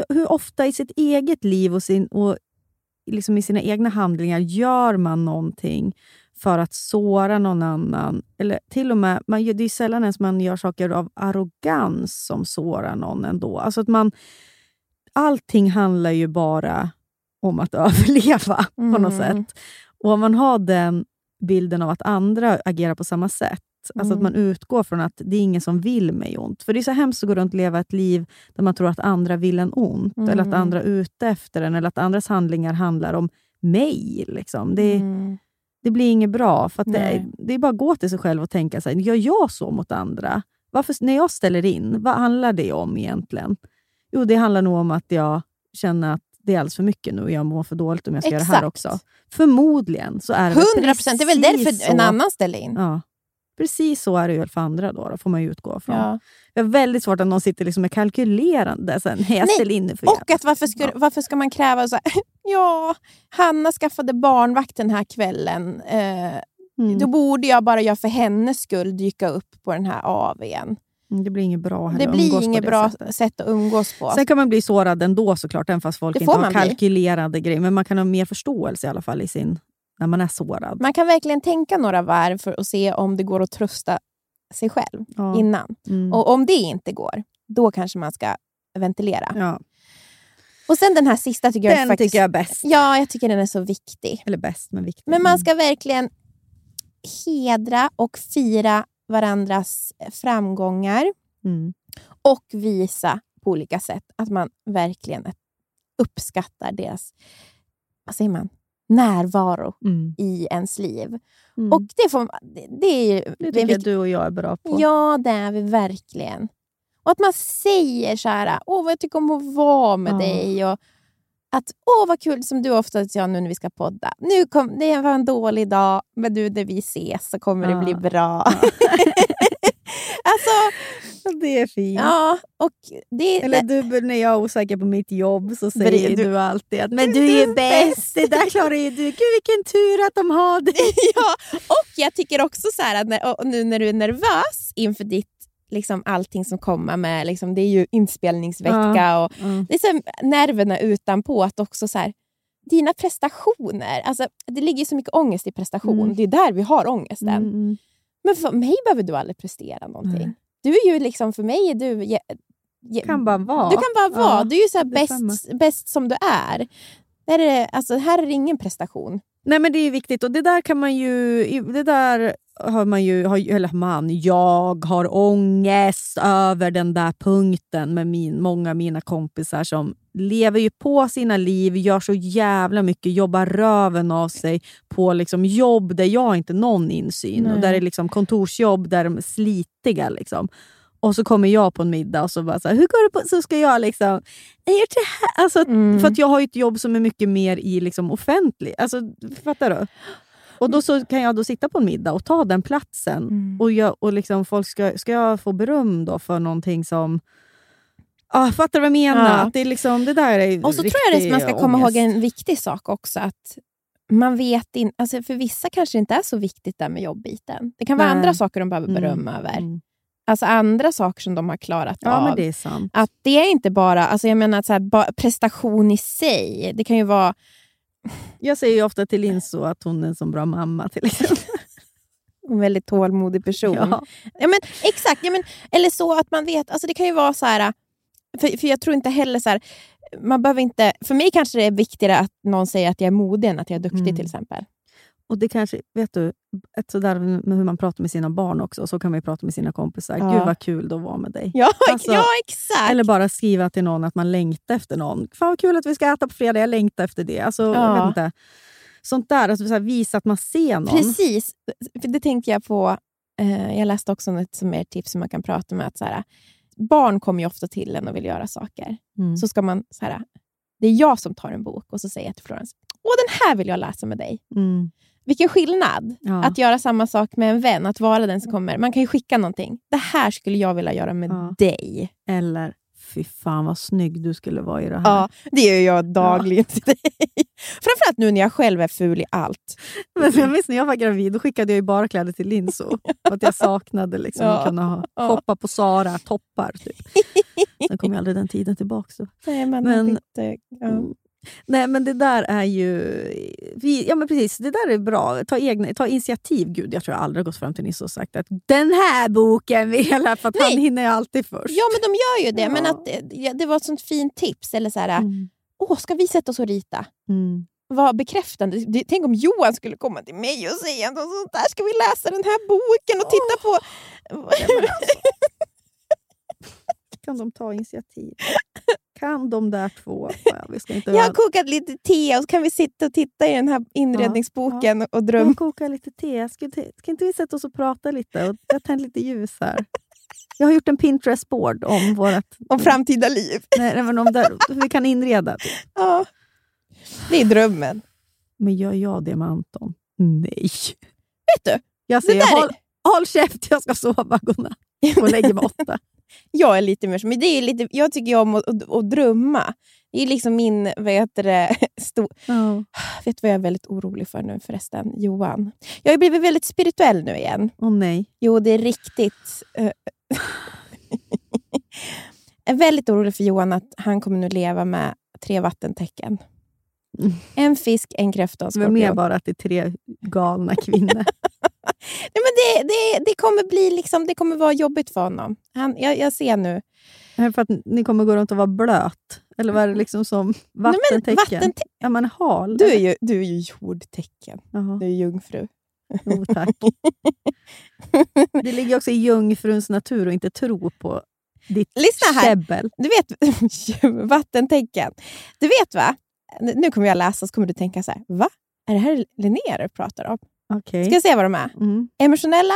hur ofta i sitt eget liv och, sin, och liksom i sina egna handlingar gör man någonting för att såra någon annan. Eller till och med, man, det är sällan ens man gör saker av arrogans som sårar någon ändå. Alltså att man, allting handlar ju bara om att överleva på något Mm. sätt. Och om man har den bilden av att andra agerar på samma sätt, alltså att Mm. man utgår från att det är ingen som vill mig ont. För det är så hemskt att gå runt och leva ett liv där man tror att andra vill en ont, eller att Mm. andra är ute efter en, eller att andras handlingar handlar om mig. Liksom. Det, Mm. det blir inget bra. För det, Nej. det är bara att gå till sig själv och tänka, så här, gör jag så mot andra? Varför, när jag ställer in, vad handlar det om egentligen? Jo, det handlar nog om att jag känner att det är alldeles för mycket nu och jag mår för dåligt om jag ska göra det här Exakt. också. Förmodligen så är det väl Hundra procent. Det är väl därför så. en annan ställer in. Ja. Precis så är det väl för andra då, då får man ju utgå från. Ja. Jag har väldigt svårt att någon sitter liksom med kalkylerande. Sen, nej, jag ställer in för Och att varför ska, varför ska man kräva så här, ja, Hanna skaffade barnvakt den här kvällen. Eh, mm. Då borde jag bara jag för hennes skull dyka upp på den här AWn. Mm, Det blir inget bra Det blir inget det bra sättet. sätt att umgås på. Sen kan man bli sårad ändå såklart, även fast folk inte har bli. kalkylerade grejer. Men man kan ha mer förståelse i alla fall i sin, när man är sårad. Man kan verkligen tänka några varv för att se om det går att trösta sig själv Ja. innan. Mm. Och om det inte går, då kanske man ska ventilera. ja. Och sen den här sista tycker jag Den faktiskt... tycker jag är bäst. Ja, jag tycker den är så viktig. Eller bäst, men viktig. Men man ska verkligen hedra och fira varandras framgångar Mm. och visa på olika sätt att man verkligen uppskattar deras vad säger man, närvaro Mm. i ens liv. Mm. Och det, får, det, det är ju... det det tycker jag viktigt. du och jag är bra på. Ja, det är vi verkligen. Och att man säger så här, åh vad jag tycker om att vara med Ja. dig. Och att, åh vad kul, som du ofta säger nu när vi ska podda. Nu kom, det var en dålig dag, men nu när vi ses så kommer Ja. det bli bra. alltså, Det är fint. ja, och det... Eller du, när jag är osäker på mitt jobb så säger du, du- alltid att men du är bäst, det där klarar ju du. Gud vilken tur att de har dig. ja, och jag tycker också så att när, nu när du är nervös inför ditt liksom allting som kommer med, liksom, det är ju inspelningsvecka och det är så nerverna utanpå att också så här, dina prestationer, alltså, det ligger så mycket ångest i prestation, Mm. det är där vi har ångesten. Mm, mm. Men för mig behöver du aldrig prestera någonting. Nej. Du är ju liksom, för mig är du... Je, je, Kan bara vara. Du kan bara vara, Ja, du är ju så bäst, bäst som du är. Där är det, alltså, här är det ingen prestation. Nej men det är viktigt och det där kan man ju, det där har man ju, har, eller man, jag har ångest över den där punkten med min, många av mina kompisar som lever ju på sina liv, gör så jävla mycket, jobbar röven av sig på liksom jobb där jag inte har någon insyn. Nej. Och där det är liksom kontorsjobb där de är slitiga. Liksom. Och så kommer jag på en middag och så bara så här, hur går det på? Så ska jag liksom, jag gör det här. Alltså, Mm. För att jag har ett jobb som är mycket mer i liksom offentlig... Alltså, fattar du? Och då så kan jag då sitta på en middag och ta den platsen. Mm. Och, jag, och liksom folk ska, ska jag få beröm då för någonting som... Ah, fattar du vad jag menar? Ja. Det, är liksom, det där är Och så tror jag att man ska komma ihåg ångest. en viktig sak också. Att man vet in, alltså För vissa kanske det inte är så viktigt där med jobbbiten. Det kan vara Nej. andra saker de behöver Mm, beröm över. mm. Alltså andra saker som de har klarat Ja, av. men det är sant. Att det är inte bara alltså jag menar att så här, prestation i sig. Det kan ju vara... Jag säger ofta till Linn så att hon är en så bra mamma. till exempel. En väldigt tålmodig person. Ja. Ja, men, exakt. Ja, men, eller så att man vet. Alltså, det kan ju vara så här... För, för jag tror inte heller så här... Man behöver inte, för mig kanske det är viktigare att någon säger att jag är modig än att jag är duktig Mm. till exempel. Och det kanske, vet du, ett sådär med hur man pratar med sina barn också, så kan man prata med sina kompisar. Ja. Gud vad kul det var med dig. Ja, Alltså, ja exakt. Eller bara skriva till någon att man längtar efter någon. Fan vad kul att vi ska äta på fredag, jag längtar efter det. Alltså, jag Ja. vet inte. Sånt där, alltså, så visa att man ser någon. Precis. Det tänkte jag på. Eh, jag läste också ett som är tips som man kan prata med. Att så här, barn kommer ju ofta till en och vill göra saker. Mm. Så ska man så här, Det är jag som tar en bok och så säger jag till Florence, Åh, den här vill jag läsa med dig. Mm. Vilken skillnad Ja. att göra samma sak med en vän, att vara den som kommer. Man kan ju skicka någonting. Det här skulle jag vilja göra med Ja. dig. Eller, fy fan vad snygg du skulle vara i det här. Ja, det gör jag dagligen till dig. Framförallt nu när jag själv är ful i allt. Men jag minns när jag var gravid, då skickade jag ju bara kläder till Linso. För att jag saknade liksom Ja. att kunna ha, Ja. shoppa på Sara, toppar. Typ. Sen kom ju aldrig den tiden tillbaka. Så. Nej, men, Men- inte, ja. Nej, men det där är ju... Vi, ja, men precis. Det där är bra. Ta, egna, ta initiativ. Gud, jag tror jag aldrig gått fram till Nisse och sagt att den här boken vill jag för att han hinner alltid först. ja, men de gör ju det. Men Ja. att, det- ja, det var ett sånt fint tips. Eller så här, Mm. Åh, ska vi sätta oss och rita? Mm. Vad bekräftande. Tänk om Johan skulle komma till mig och säga något sånt där. Ska vi läsa den här boken och titta på... Kan de ta initiativ? Kan de där två? Ja, vi ska inte Jag har vara- kokat lite te och så kan vi sitta och titta i den här inredningsboken och Jag drömma. kokar lite te. Ska, ska inte vi sätta oss och prata lite? Och jag tänder lite ljus här. Jag har gjort en Pinterest-board om vårt... om framtida liv. Nej, men om där, hur vi kan inreda. Ja. Det är drömmen. Men gör jag det med Anton? Nej. Vet du? Jag säger, håll, håll käft, jag ska sova. Godnatt. Och lägger mig åtta. Jag är lite mer som... Det är lite, jag tycker om att, att, att drömma. Det är liksom min... Vad heter det, sto, Ja. vet du vad jag är väldigt orolig för nu förresten? Johan. Jag har blivit väldigt spirituell nu igen. Åh nej. Jo, det är riktigt... eh, jag är väldigt orolig för Johan att han kommer nu leva med tre vattentecken. Mm. En fisk, en kräfta och en Det var mer skorpion. bara att det är tre galna kvinnor. Nej, men det, det, det, kommer bli liksom, det kommer vara jobbigt för honom. Han, jag, jag ser nu. Är för att ni kommer gå runt och vara blöt? Eller vad är det liksom som Nej, men vattentecken? vattente- Ja, man är hal. du, är ju, du är ju jordtecken. Jaha. Du är jungfru. Jo, tack. Det ligger också i jungfruns natur att inte tro på ditt Lyssna här. käbbel. Du vet, vattentecken. Du vet va? Nu kommer jag läsa så kommer du tänka så här, va? Är det här Linnea du pratar om? Okej. Ska jag se vad de är? Mm. Emotionella,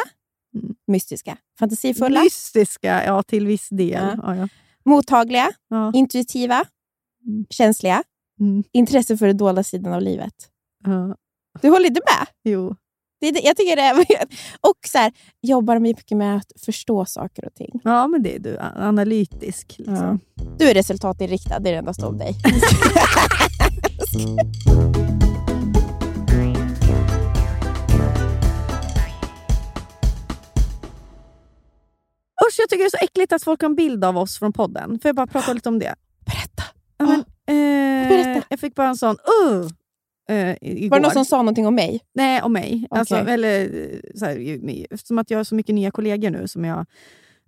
Mm. mystiska, fantasifulla, Mystiska, ja till viss del. Ja. Ja. Ja, mottagliga, intuitiva, Mm. känsliga, Mm. intresse för den dolda sidan av livet. Du håller inte med? Jo. Det jag tycker det är, och så här, jobbar mycket med att förstå saker och ting. Ja, men det är du. Analytisk. Liksom. Du är resultatinriktad, det är det enda om dig. Usch, jag tycker det är så äckligt att folk har en bild av oss från podden. Får jag bara prata lite om det? Berätta. Ja, men, eh, berätta. Jag fick bara en sån... Uh, eh, igår. Var det någon som sa någonting om mig? Nej, om mig. Alltså, Okej. eller, så här, eftersom att jag har så mycket nya kollegor nu. som jag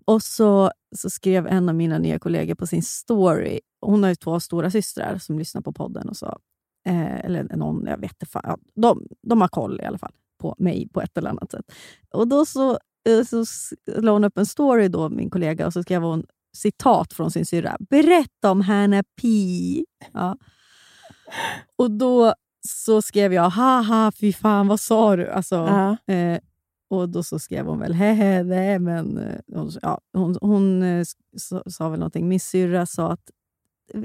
Och så, så skrev en av mina nya kollegor på sin story, hon har ju två stora systrar som lyssnar på podden och så. Eh, eller någon, jag vet inte. fan. Ja, de, de har koll i alla fall på mig på ett eller annat sätt. Och då så, så s- la hon upp en story, då, min kollega, och så skrev hon citat från sin syrra. Berätta om Hanna Pi. Ja. Och då så skrev jag, haha, fy fan, vad sa du? Alltså, Ja. eh, och då så skrev hon väl, hehe, nej men... eh, Hon, ja, hon, hon eh, sa, sa väl någonting. Min syrra sa att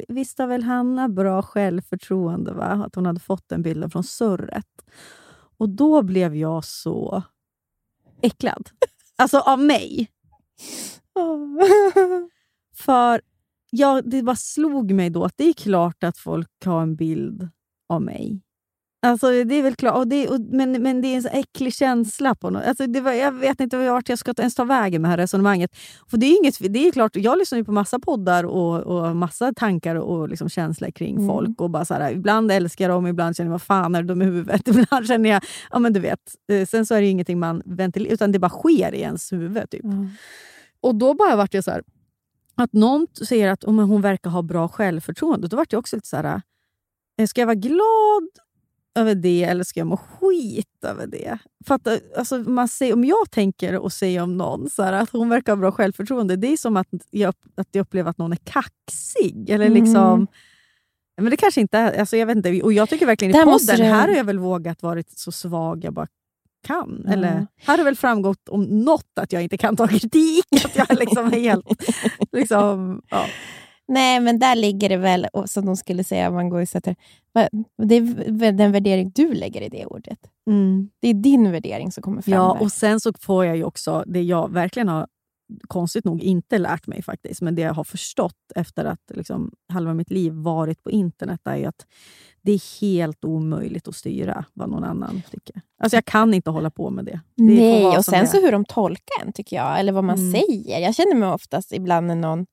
visst har väl Hanna bra självförtroende? Va? Att hon hade fått den bilden från surret. Och då blev jag så äcklad. Alltså av mig. För jag, det bara slog mig då att det är klart att folk har en bild av mig. Alltså det är väl klart, och det, och, men, men det är en så äcklig känsla. på något. Alltså det var, Jag vet inte vart jag ska ens ta vägen med det här resonemanget. För det är inget, det är klart, Jag lyssnar ju på massa poddar och, och massa tankar och liksom känslor kring Mm. folk. Och bara så här, ibland älskar jag dem, ibland känner jag vad fan är de i huvudet? Ibland känner jag, ja men du vet. Eh, Sen så är det ju ingenting man ventilerar, utan det bara sker i ens huvud. Typ. Och då bara vart jag så här, att någon säger att oh, hon verkar ha bra självförtroende. Då vart jag också lite så här, eh, ska jag vara glad över det eller ska jag må skit över det? För att, eh, alltså, man säger, om jag tänker och säger om någon så här, att hon verkar ha bra självförtroende, det är som att jag, att jag upplever att någon är kaxig. Eller Mm. liksom, men det kanske inte är... Alltså jag vet inte, och jag tycker verkligen i Där måste podden, du- här har jag väl vågat vara så svag jag bara kan. Ja. Eller, här har väl framgått om något att jag inte kan ta kritik. Att jag liksom är helt... liksom, ja. Nej, men där ligger det väl, och som de skulle säga, om man går och sätter, va- det är den värdering du lägger i det ordet. Det är din värdering som kommer fram Ja, där. och sen så får jag ju också det jag verkligen har konstigt nog inte lärt mig faktiskt, men det jag har förstått efter att liksom halva mitt liv varit på internet är att det är helt omöjligt att styra vad någon annan tycker. Alltså jag kan inte hålla på med det. det Nej, och sen så hur de tolkar en, tycker jag. Eller vad man Mm. säger. Jag känner mig oftast ibland när någon,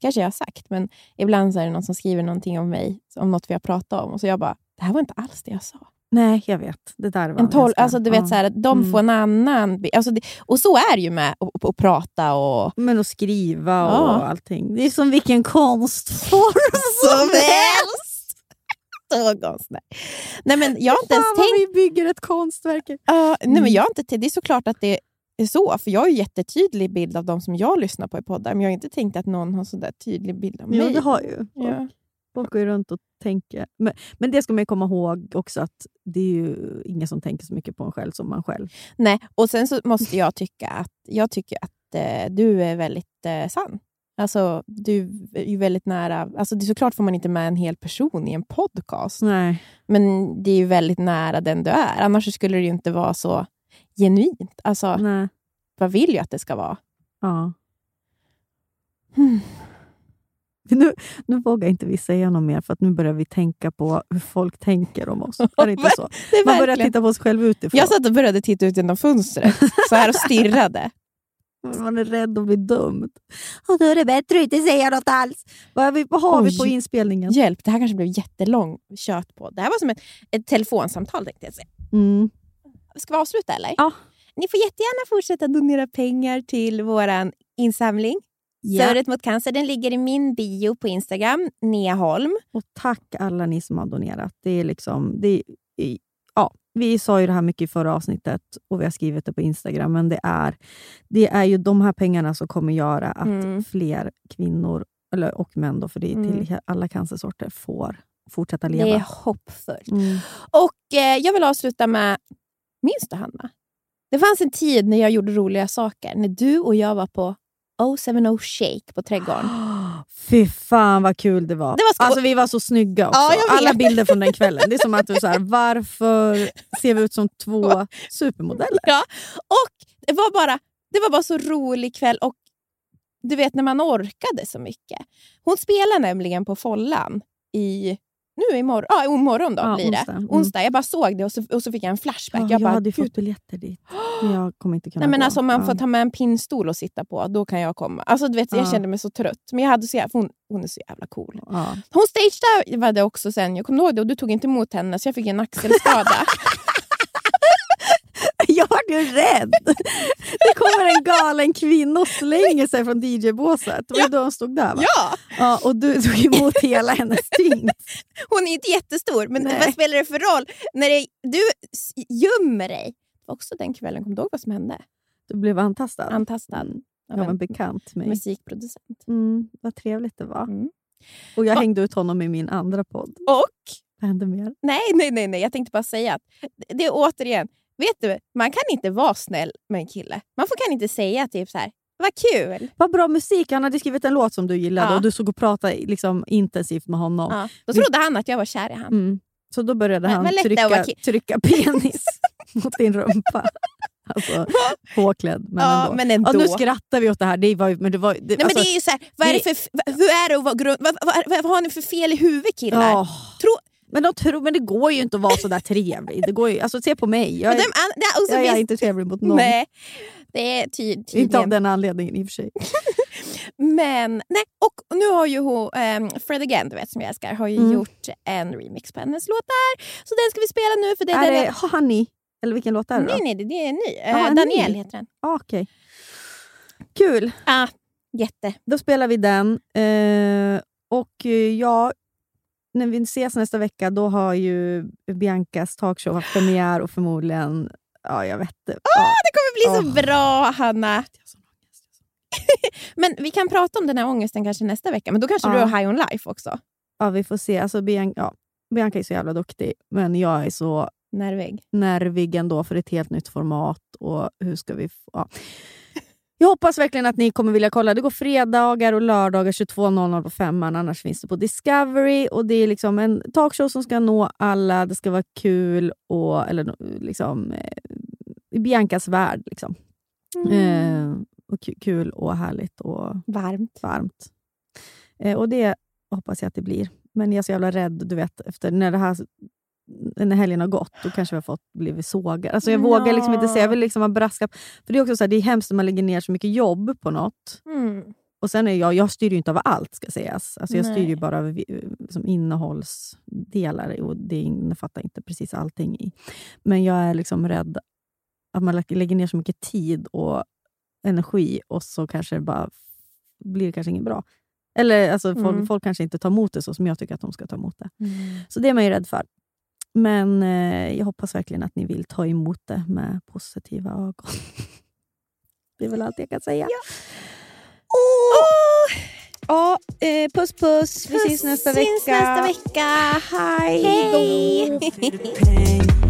kanske jag har sagt, men ibland så är det någon som skriver någonting om mig, om något vi har pratat om. Och så jag bara, det här var inte alls det jag sa. Nej, jag vet. Det där var En tol- alltså, du vet, ja. så här, de Mm. får en annan... Alltså, det, och så är det ju med att, prata och... Men att skriva och Ja. allting. Det är som vilken konstform Som helst! Konstnär. Nej, men jag har inte ens Fan tänkt... vi bygger ett konstverk. Ja, nej, Mm. men jag har inte, det är såklart att det så, för jag har ju jättetydlig bild av de som jag lyssnar på i poddar, men jag har inte tänkt att någon har så där tydlig bild av Jo, mig. det har ju. Ja. Folk går ju runt och tänker. Men, men det ska man ju komma ihåg också att det är ju ingen som tänker så mycket på en själv som man själv. Nej, och sen så måste jag tycka att, jag tycker att eh, du är väldigt eh, sann. Alltså, du är ju väldigt nära... Alltså, det är såklart får man inte med en hel person i en podcast, Nej. men det är ju väldigt nära den du är. Annars skulle det ju inte vara så genuint. Alltså, Nej. vad vill jag att det ska vara? Ja. Hmm. Nu, nu vågar inte vi säga något mer för att nu börjar vi tänka på hur folk tänker om oss. Är det inte så? Det Man börjar titta på sig själv utifrån. Jag satt och började titta ut genom fönstret så här och stirrade. Man är rädd att bli dömd. Och då är det bättre att inte säga något alls. Vad, har vi, vad har vi på Oj. inspelningen? Hjälp, det här kanske blev jättelång kött på. Det här var som ett, ett telefonsamtal tänkte jag säga. Mm. Ska vi avsluta eller? Ja. Ni får jättegärna fortsätta donera pengar till vår insamling. Ja. Stödet mot cancer den ligger i min bio på Instagram, Nea Holm. Och tack alla ni som har donerat. Det är liksom, det är, ja, vi sa ju det här mycket i förra avsnittet och vi har skrivit det på Instagram, men det är, det är ju de här pengarna som kommer göra att Mm. fler kvinnor, eller, och män, då, för det är till alla cancersorter, får fortsätta leva. Det är hoppfullt. Mm. Och eh, Jag vill avsluta med, minns du Hanna? Det fanns en tid när jag gjorde roliga saker. När du och jag var på 070 Shake på Trädgården. Fy fan vad kul det var. Det var alltså, vi var så snygga också. Ja. Alla bilder från den kvällen. Det är som att du så här, varför ser vi ut som två supermodeller? Ja, och det var, bara, det var bara så rolig kväll och du vet när man orkade så mycket. Hon spelar nämligen på Follan i nu imorgon, ja, imorgon då Ja, blir det. onsdag. Mm. Onsdag. Jag bara såg det och så, och så fick jag en flashback. Ja, jag jag bara, hade ju fått biljetter dit. Men jag kommer inte kunna Nej, men gå. alltså, om man får ta med en pinnstol och sitta på, då kan jag komma. Alltså, du vet, Jag Ja. kände mig så trött. Men jag hade så jävla, hon, hon är så jävla cool. Hon stageade också sen, jag kommer ihåg det, och du tog inte emot henne så jag fick en axelskada. Jag ju rädd! Det kommer en galen kvinna och slänger sig från DJ-båset. Det var ju då hon stod där va? ja! Ja, och du tog emot hela hennes tyngd. Hon är inte jättestor, men Nej. vad spelar det för roll? När det, du gömmer dig. Också den kvällen, kommer du ihåg vad som hände? Du blev antastad. Antastad Mm. av en bekant mig. musikproducent. Mm, vad trevligt det var. Mm. Och jag Va? hängde ut honom i min andra podd. Och, Vad hände mer? nej, nej, nej, nej, jag tänkte bara säga att det är återigen, vet du, man kan inte vara snäll med en kille. Man får, kan inte säga typ så här, vad kul. Vad bra musik! Han hade skrivit en låt som du gillade Ja. och du såg och pratade liksom intensivt med honom. Ja. Då trodde han att jag var kär i honom. Mm. Så då började Men- han men trycka, trycka penis. mot din rumpa. Alltså, påklädd, men Ja, ändå. men ändå. Ja, nu skrattar vi åt det här. Det var, men det var, det, Nej, men alltså, det är ju så här, vad är det för, hur är det att vara grund, vad, vad, vad, vad har ni för fel i huvudet killar? Ja. Tro, men, de tror, men det går ju inte att vara så där trevlig. Det går ju, alltså, se på mig. Jag är, de, an, det, och så jag är inte trevlig mot någon. Nej, det är ty, Inte av den anledningen i och för sig. Men, nej, och nu har ju hon, um, Fred Again, du vet som jag älskar, har ju Mm. gjort en remix på hennes låtar. Så den ska vi spela nu. För det är Är det Honey? Eller vilken låt är det då? Nej, nej, det, det är ny. Eh, en Daniel ny. heter den. Ah, Okej. Kul. Ah, jätte. Då spelar vi den. Eh, och eh, ja, när vi ses nästa vecka då har ju Biancas talkshow haft premiär och förmodligen... Ja, jag vet inte. Ja. Det kommer bli så Åh. bra, Hanna. Men vi kan prata om den här ångesten kanske nästa vecka. Men då kanske Ja. du har High on Life också. ja, vi får se. Alltså, Bian- ja, Bianca är så jävla duktig, men jag är så Nervig. nervig ändå för ett helt nytt format. Och hur ska vi ja. Jag hoppas verkligen att ni kommer vilja kolla. Det går fredagar och lördagar 22.00 på femman. Annars finns det på Discovery. Och Det är liksom en talkshow som ska nå alla. Det ska vara kul och eller, liksom, eh, Biancas värld. Liksom. Eh, och ku- kul och härligt och Varmt. varmt. Eh, och det hoppas jag att det blir. Men jag är så jävla rädd, du vet, efter när det här när helgen har gått, då kanske vi har fått blivit sågade. Alltså jag vågar liksom inte säga, jag vill liksom ha brasklapp. För det är också så här, det är hemskt när man lägger ner så mycket jobb på något. Mm. Och sen är jag, jag styr ju inte över allt ska sägas. Alltså jag styr ju Nej. bara över vi- som innehållsdelar och det innefattar inte precis allting i. Men jag är liksom rädd att man lä- lägger ner så mycket tid och energi och så kanske det bara blir det kanske inget bra. Eller alltså, folk, Mm. folk kanske inte tar emot det så som jag tycker att de ska ta emot det. Så det är man ju rädd för. Men eh, jag hoppas verkligen att ni vill ta emot det med positiva ögon. det är väl allt jag kan säga. Ja, eh, puss puss. Vi ses nästa vecka. Syns nästa vecka. Hej Hej!